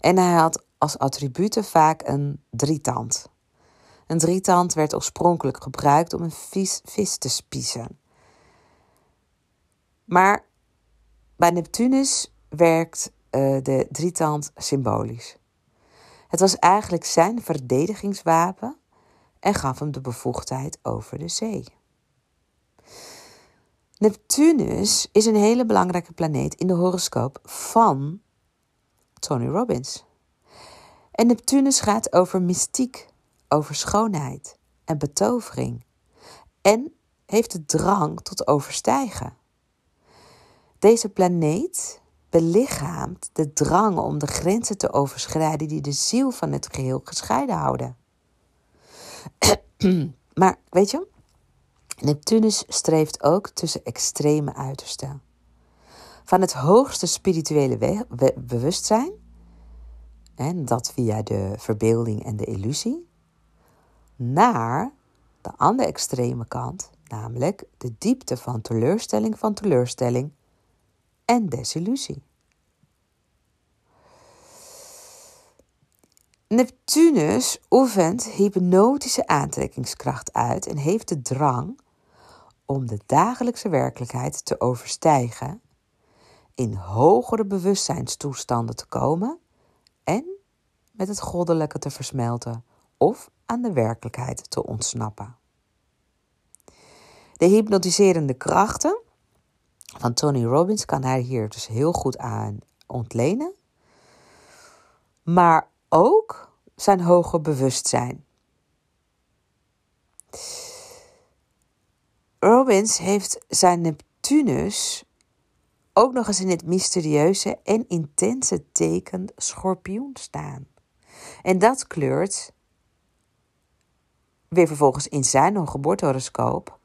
En hij had als attributen vaak een drietand. Een drietand werd oorspronkelijk gebruikt om een vis, vis te spiezen. Maar bij Neptunus werkt uh, de drietand symbolisch. Het was eigenlijk zijn verdedigingswapen en gaf hem de bevoegdheid over de zee. Neptunus is een hele belangrijke planeet in de horoscoop van Tony Robbins. En Neptunus gaat over mystiek, over schoonheid en betovering. En heeft de drang tot overstijgen. Deze planeet belichaamt de drang om de grenzen te overschrijden die de ziel van het geheel gescheiden houden. maar weet je, Neptunus streeft ook tussen extreme uitersten. Van het hoogste spirituele bewustzijn, en dat via de verbeelding en de illusie, naar de andere extreme kant, namelijk de diepte van teleurstelling van teleurstelling en desillusie. Neptunus oefent hypnotische aantrekkingskracht uit en heeft de drang om de dagelijkse werkelijkheid te overstijgen, in hogere bewustzijnstoestanden te komen en met het goddelijke te versmelten of aan de werkelijkheid te ontsnappen. De hypnotiserende krachten van Tony Robbins kan hij hier dus heel goed aan ontlenen. Maar ook zijn hoger bewustzijn. Robbins heeft zijn Neptunus ook nog eens in het mysterieuze en intense teken schorpioen staan. En dat kleurt weer vervolgens in zijn geboortehoroscoop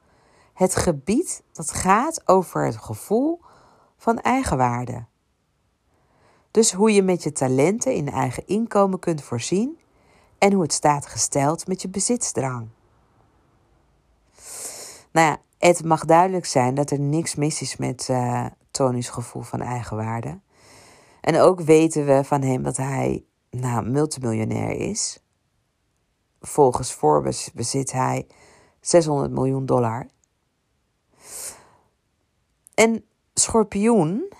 het gebied dat gaat over het gevoel van eigenwaarde. Dus hoe je met je talenten in eigen inkomen kunt voorzien en hoe het staat gesteld met je bezitsdrang. Nou ja, het mag duidelijk zijn dat er niks mis is met uh, Tony's gevoel van eigenwaarde. En ook weten we van hem dat hij nou, multimiljonair is. Volgens Forbes bezit hij 600 miljoen dollar. En schorpioen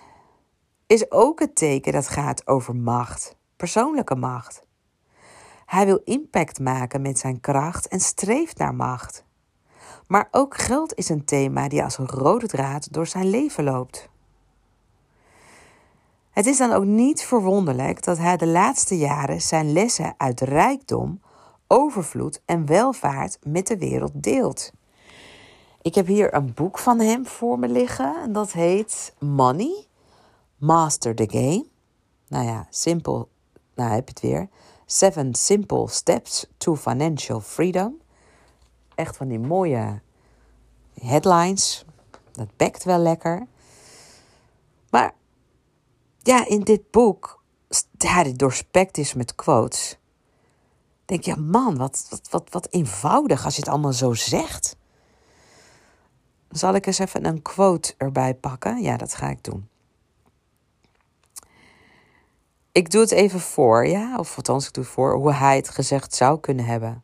is ook het teken dat gaat over macht, persoonlijke macht. Hij wil impact maken met zijn kracht en streeft naar macht. Maar ook geld is een thema die als een rode draad door zijn leven loopt. Het is dan ook niet verwonderlijk dat hij de laatste jaren zijn lessen uit rijkdom, overvloed en welvaart met de wereld deelt. Ik heb hier een boek van hem voor me liggen en dat heet Money, Master the Game. Nou ja, simpel, nou heb je het weer. Seven Simple Steps to Financial Freedom. Echt van die mooie headlines. Dat bekt wel lekker. Maar ja, in dit boek, ja, dit doorspekt is met quotes. Denk je, man, wat, wat, wat, wat eenvoudig als je het allemaal zo zegt. Zal ik eens even een quote erbij pakken? Ja, dat ga ik doen. Ik doe het even voor, ja, of althans, ik doe voor hoe hij het gezegd zou kunnen hebben.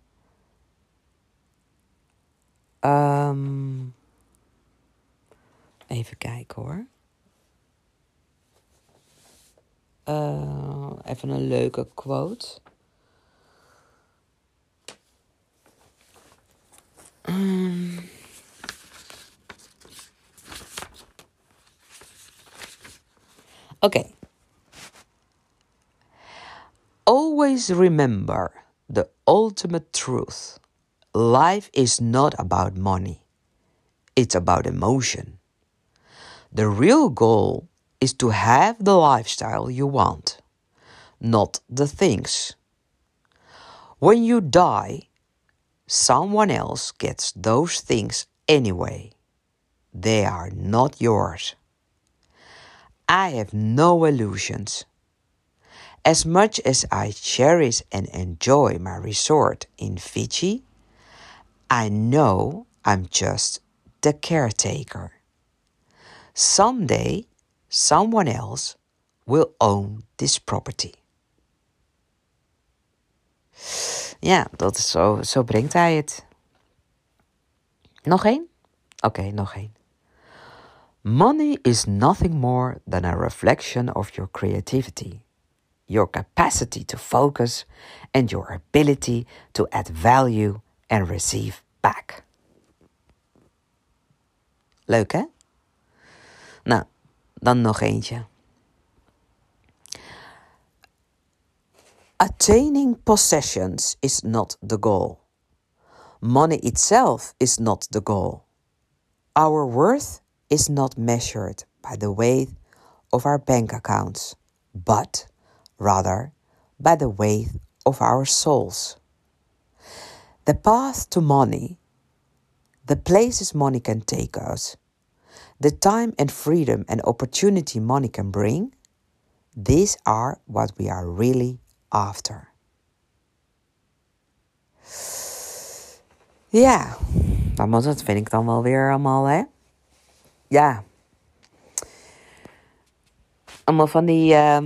Um, even kijken hoor. Uh, even een leuke quote. Um, Okay. Always remember the ultimate truth. Life is not about money. It's about emotion. The real goal is to have the lifestyle you want, not the things. When you die, someone else gets those things anyway. They are not yours. I have no illusions. As much as I cherish and enjoy my resort in Fiji, I know I'm just the caretaker. Someday, someone else will own this property. Ja, dat is zo, zo brengt hij het. Nog één? Oké, okay, nog één. Money is nothing more than a reflection of your creativity, your capacity to focus, and your ability to add value and receive back. Leuk hè? Nou, dan nog eentje. Attaining possessions is not the goal. Money itself is not the goal. Our worth is not measured by the weight of our bank accounts, but rather by the weight of our souls. The path to money, the places money can take us, the time and freedom and opportunity money can bring, these are what we are really after. Ja, dat vind ik dan wel weer allemaal, hè? Ja. Allemaal van die uh,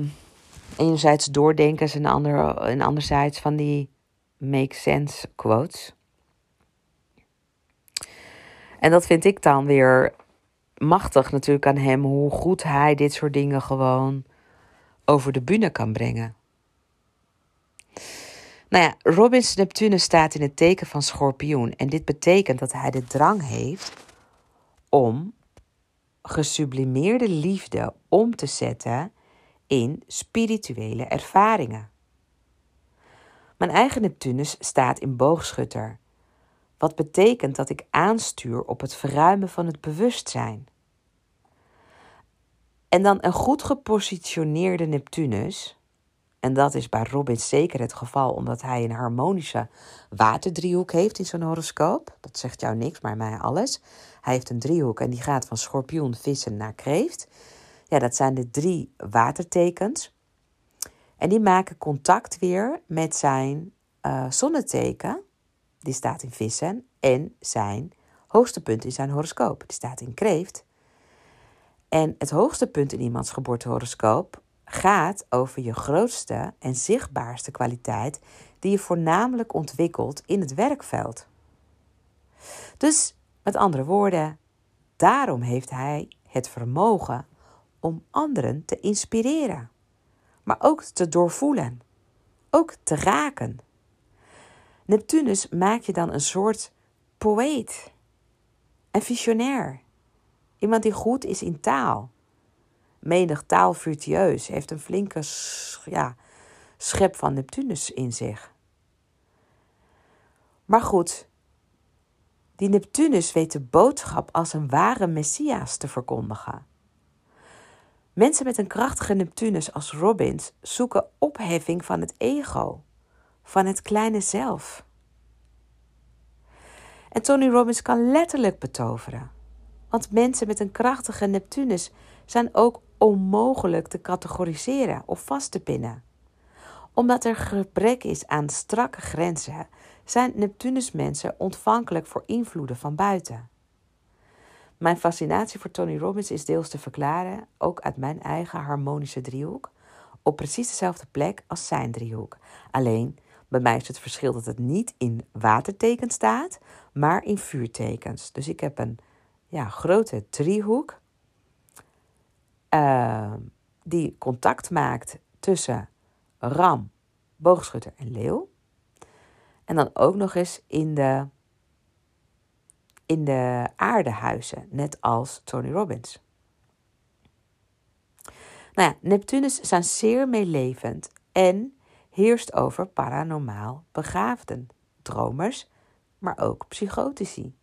enerzijds doordenkers en, ander, en anderzijds van die make sense quotes. En dat vind ik dan weer machtig natuurlijk aan hem, hoe goed hij dit soort dingen gewoon over de bühne kan brengen. Nou ja, Robins Neptunus staat in het teken van schorpioen. En dit betekent dat hij de drang heeft om gesublimeerde liefde om te zetten in spirituele ervaringen. Mijn eigen Neptunus staat in boogschutter, wat betekent dat ik aanstuur op het verruimen van het bewustzijn. En dan een goed gepositioneerde Neptunus, en dat is bij Robin zeker het geval, omdat hij een harmonische waterdriehoek heeft in zijn horoscoop. Dat zegt jou niks, maar mij alles. Hij heeft een driehoek en die gaat van schorpioen, vissen naar kreeft. Ja, dat zijn de drie watertekens. En die maken contact weer met zijn uh, zonneteken, die staat in vissen, en zijn hoogste punt in zijn horoscoop, die staat in kreeft. En het hoogste punt in iemands geboortehoroscoop gaat over je grootste en zichtbaarste kwaliteit die je voornamelijk ontwikkelt in het werkveld. Dus met andere woorden, daarom heeft hij het vermogen om anderen te inspireren, maar ook te doorvoelen, ook te raken. Neptunus maakt je dan een soort poëet en visionair. Iemand die goed is in taal. Menig taalvirtueus heeft een flinke ja, schep van Neptunus in zich. Maar goed, die Neptunus weet de boodschap als een ware messias te verkondigen. Mensen met een krachtige Neptunus als Robbins zoeken opheffing van het ego, van het kleine zelf. En Tony Robbins kan letterlijk betoveren. Want mensen met een krachtige Neptunus zijn ook onmogelijk te categoriseren of vast te pinnen. Omdat er gebrek is aan strakke grenzen, zijn Neptunus-mensen ontvankelijk voor invloeden van buiten. Mijn fascinatie voor Tony Robbins is deels te verklaren, ook uit mijn eigen harmonische driehoek, op precies dezelfde plek als zijn driehoek. Alleen bij mij is het verschil dat het niet in watertekens staat, maar in vuurtekens. Dus ik heb een ja, grote driehoek uh, die contact maakt tussen ram, boogschutter en leeuw. En dan ook nog eens in de, in de aardehuizen, net als Tony Robbins. Nou ja, Neptunus zijn zeer meelevend en heerst over paranormaal begaafden, dromers, maar ook psychotici.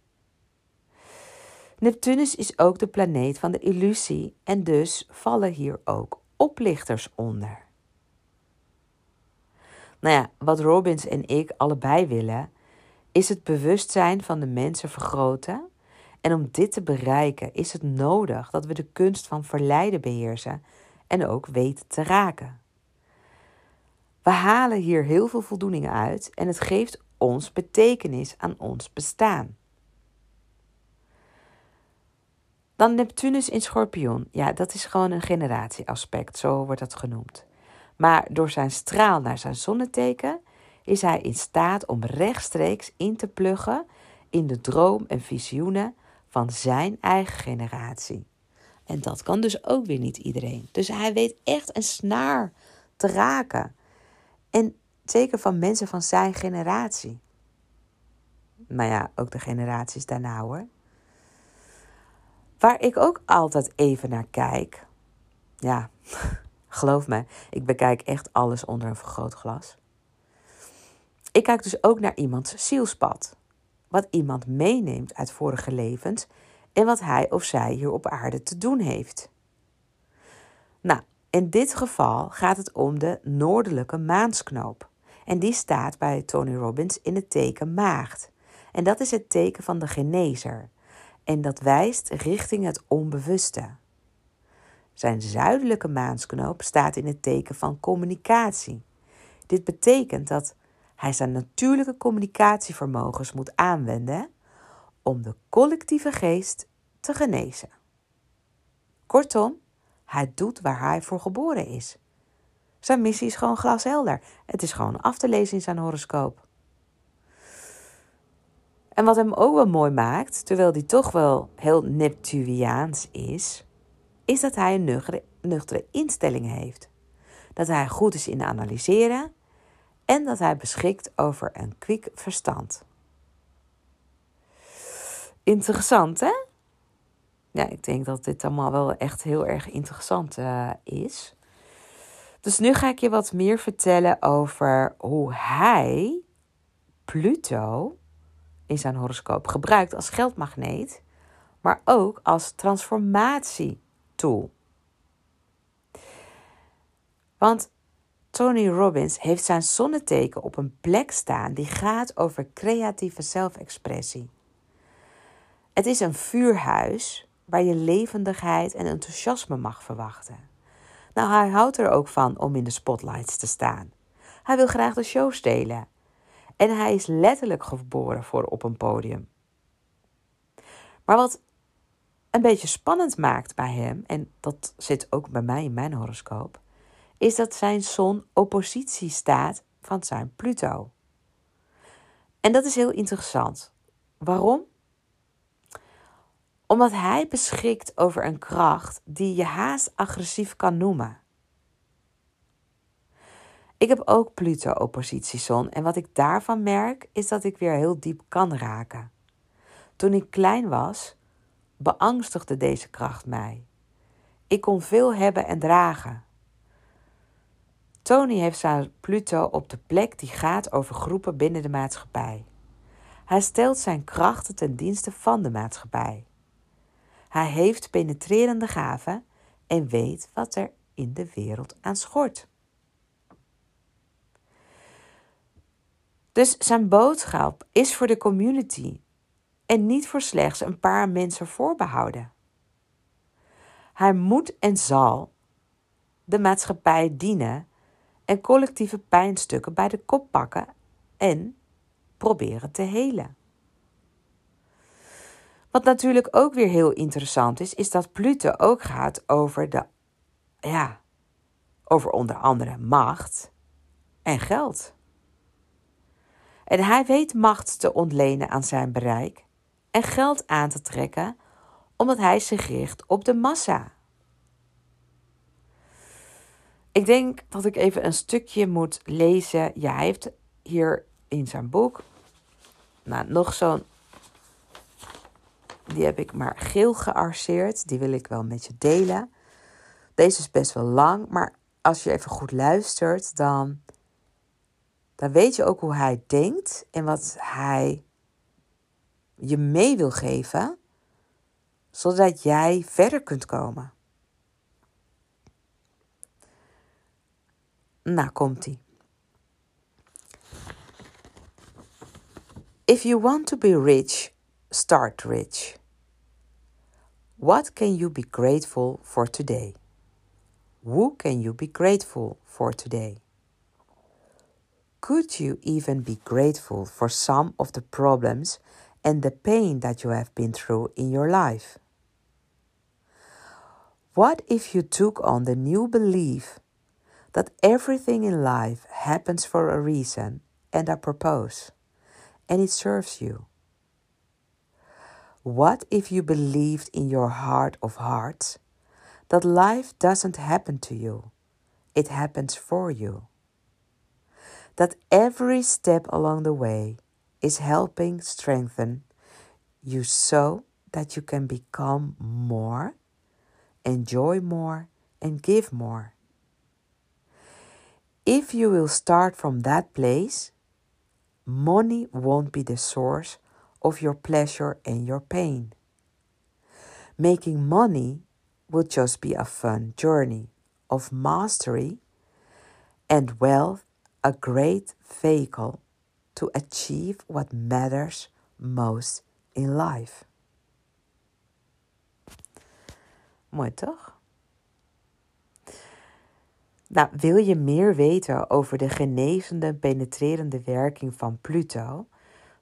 Neptunus is ook de planeet van de illusie en dus vallen hier ook oplichters onder. Nou ja, wat Robbins en ik allebei willen, is het bewustzijn van de mensen vergroten. En om dit te bereiken is het nodig dat we de kunst van verleiden beheersen en ook weten te raken. We halen hier heel veel voldoening uit en het geeft ons betekenis aan ons bestaan. Dan Neptunus in Schorpioen. Ja, dat is gewoon een generatieaspect, zo wordt dat genoemd. Maar door zijn straal naar zijn zonneteken is hij in staat om rechtstreeks in te pluggen in de droom en visioenen van zijn eigen generatie. En dat kan dus ook weer niet iedereen. Dus hij weet echt een snaar te raken. En zeker van mensen van zijn generatie. Maar ja, ook de generaties daarna hoor. Waar ik ook altijd even naar kijk. Ja, geloof me, ik bekijk echt alles onder een vergrootglas. Ik kijk dus ook naar iemands zielspad. Wat iemand meeneemt uit vorige levens en wat hij of zij hier op aarde te doen heeft. Nou, in dit geval gaat het om de noordelijke maansknoop. En die staat bij Tony Robbins in het teken maagd. En dat is het teken van de genezer. En dat wijst richting het onbewuste. Zijn zuidelijke maansknoop staat in het teken van communicatie. Dit betekent dat hij zijn natuurlijke communicatievermogens moet aanwenden om de collectieve geest te genezen. Kortom, hij doet waar hij voor geboren is. Zijn missie is gewoon glashelder. Het is gewoon af te lezen in zijn horoscoop. En wat hem ook wel mooi maakt, terwijl hij toch wel heel Neptuniaans is, is dat hij een nuchtere, nuchtere instelling heeft. Dat hij goed is in analyseren en dat hij beschikt over een kwik verstand. Interessant, hè? Ja, ik denk dat dit allemaal wel echt heel erg interessant uh, is. Dus nu ga ik je wat meer vertellen over hoe hij Pluto in zijn horoscoop gebruikt als geldmagneet, maar ook als transformatietool. Want Tony Robbins heeft zijn zonneteken op een plek staan die gaat over creatieve zelfexpressie. Het is een vuurhuis waar je levendigheid en enthousiasme mag verwachten. Nou, hij houdt er ook van om in de spotlights te staan. Hij wil graag de show stelen. En hij is letterlijk geboren voor op een podium. Maar wat een beetje spannend maakt bij hem, en dat zit ook bij mij in mijn horoscoop, is dat zijn zon oppositie staat van zijn Pluto. En dat is heel interessant. Waarom? Omdat hij beschikt over een kracht die je haast agressief kan noemen. Ik heb ook Pluto-oppositiezon en wat ik daarvan merk is dat ik weer heel diep kan raken. Toen ik klein was, beangstigde deze kracht mij. Ik kon veel hebben en dragen. Tony heeft zijn Pluto op de plek die gaat over groepen binnen de maatschappij. Hij stelt zijn krachten ten dienste van de maatschappij. Hij heeft penetrerende gaven en weet wat er in de wereld aan schort. Dus zijn boodschap is voor de community en niet voor slechts een paar mensen voorbehouden. Hij moet en zal de maatschappij dienen en collectieve pijnstukken bij de kop pakken en proberen te helen. Wat natuurlijk ook weer heel interessant is, is dat Pluto ook gaat over de, ja, over onder andere macht en geld. En hij weet macht te ontlenen aan zijn bereik en geld aan te trekken, omdat hij zich richt op de massa. Ik denk dat ik even een stukje moet lezen. Ja, hij heeft hier in zijn boek nou, nog zo'n die heb ik maar geel gearseerd. Die wil ik wel met je delen. Deze is best wel lang, maar als je even goed luistert, dan, dan weet je ook hoe hij denkt en wat hij je mee wil geven, zodat jij verder kunt komen. Nou, komt-ie. If you want to be rich, Start rich. What can you be grateful for today? Who can you be grateful for today? Could you even be grateful for some of the problems and the pain that you have been through in your life? What if you took on the new belief that everything in life happens for a reason and a purpose, and it serves you? What if you believed in your heart of hearts that life doesn't happen to you, it happens for you? That every step along the way is helping strengthen you so that you can become more, enjoy more, and give more. If you will start from that place, money won't be the source of your pleasure and your pain. Making money will just be a fun journey of mastery and wealth, a great vehicle to achieve what matters most in life. Mooi toch? Nou, wil je meer weten over de genezende, penetrerende werking van Pluto?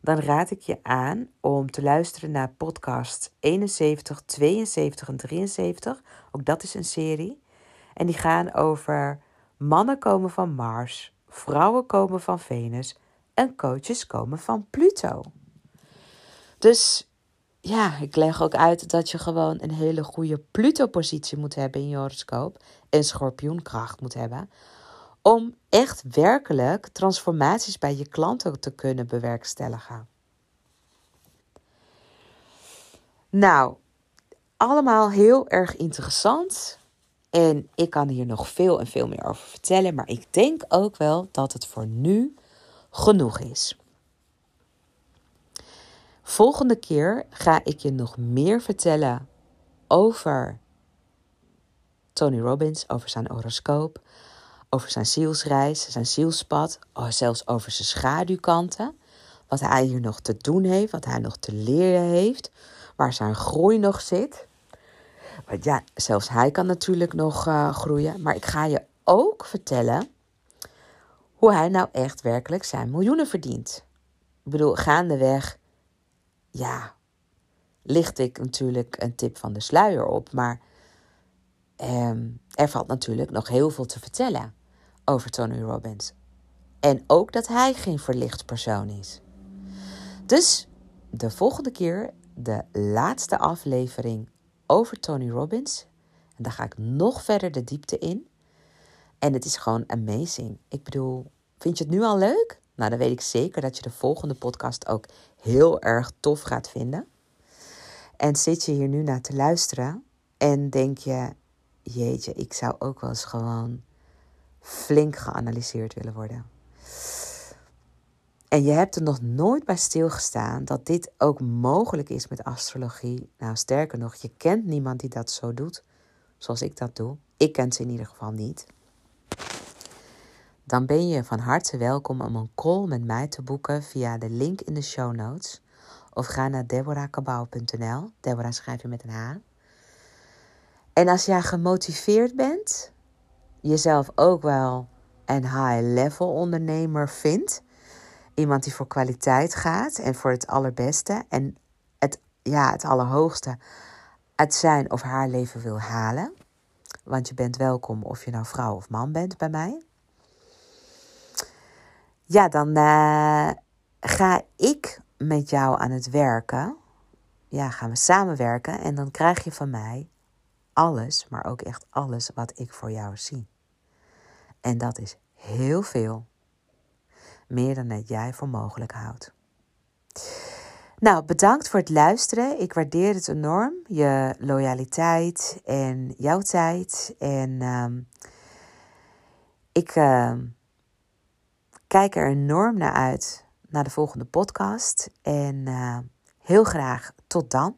dan raad ik je aan om te luisteren naar podcast 71, 72 en 73. Ook dat is een serie. En die gaan over mannen komen van Mars, vrouwen komen van Venus en coaches komen van Pluto. Dus ja, ik leg ook uit dat je gewoon een hele goede Pluto-positie moet hebben in je horoscoop en schorpioenkracht moet hebben om echt werkelijk transformaties bij je klanten te kunnen bewerkstelligen. Nou, allemaal heel erg interessant. En ik kan hier nog veel en veel meer over vertellen. Maar ik denk ook wel dat het voor nu genoeg is. Volgende keer ga ik je nog meer vertellen over Tony Robbins, over zijn horoscoop, over zijn zielsreis, zijn zielspad, oh, zelfs over zijn schaduwkanten. Wat hij hier nog te doen heeft, wat hij nog te leren heeft, waar zijn groei nog zit. Want ja, zelfs hij kan natuurlijk nog uh, groeien. Maar ik ga je ook vertellen hoe hij nou echt werkelijk zijn miljoenen verdient. Ik bedoel, gaandeweg, ja, licht ik natuurlijk een tip van de sluier op. Maar ehm, er valt natuurlijk nog heel veel te vertellen over Tony Robbins. En ook dat hij geen verlicht persoon is. Dus de volgende keer de laatste aflevering over Tony Robbins. En daar ga ik nog verder de diepte in. En het is gewoon amazing. Ik bedoel, vind je het nu al leuk? Nou, dan weet ik zeker dat je de volgende podcast ook heel erg tof gaat vinden. En zit je hier nu naar te luisteren en denk je, jeetje, ik zou ook wel eens gewoon flink geanalyseerd willen worden. En je hebt er nog nooit bij stilgestaan dat dit ook mogelijk is met astrologie. Nou, sterker nog, je kent niemand die dat zo doet, zoals ik dat doe. Ik ken ze in ieder geval niet. Dan ben je van harte welkom om een call met mij te boeken via de link in de show notes. Of ga naar deborahkabau.nl. Deborah schrijf je met een H. En als jij gemotiveerd bent, jezelf ook wel een high-level ondernemer vindt Iemand die voor kwaliteit gaat en voor het allerbeste en het, ja, het allerhoogste uit zijn of haar leven wil halen. Want je bent welkom of je nou vrouw of man bent bij mij. Ja, dan uh, ga ik met jou aan het werken. Ja, gaan we samenwerken en dan krijg je van mij alles, maar ook echt alles wat ik voor jou zie. En dat is heel veel meer dan dat jij voor mogelijk houdt. Nou, bedankt voor het luisteren. Ik waardeer het enorm. Je loyaliteit en jouw tijd. En uh, ik uh, kijk er enorm naar uit naar de volgende podcast. En uh, heel graag tot dan.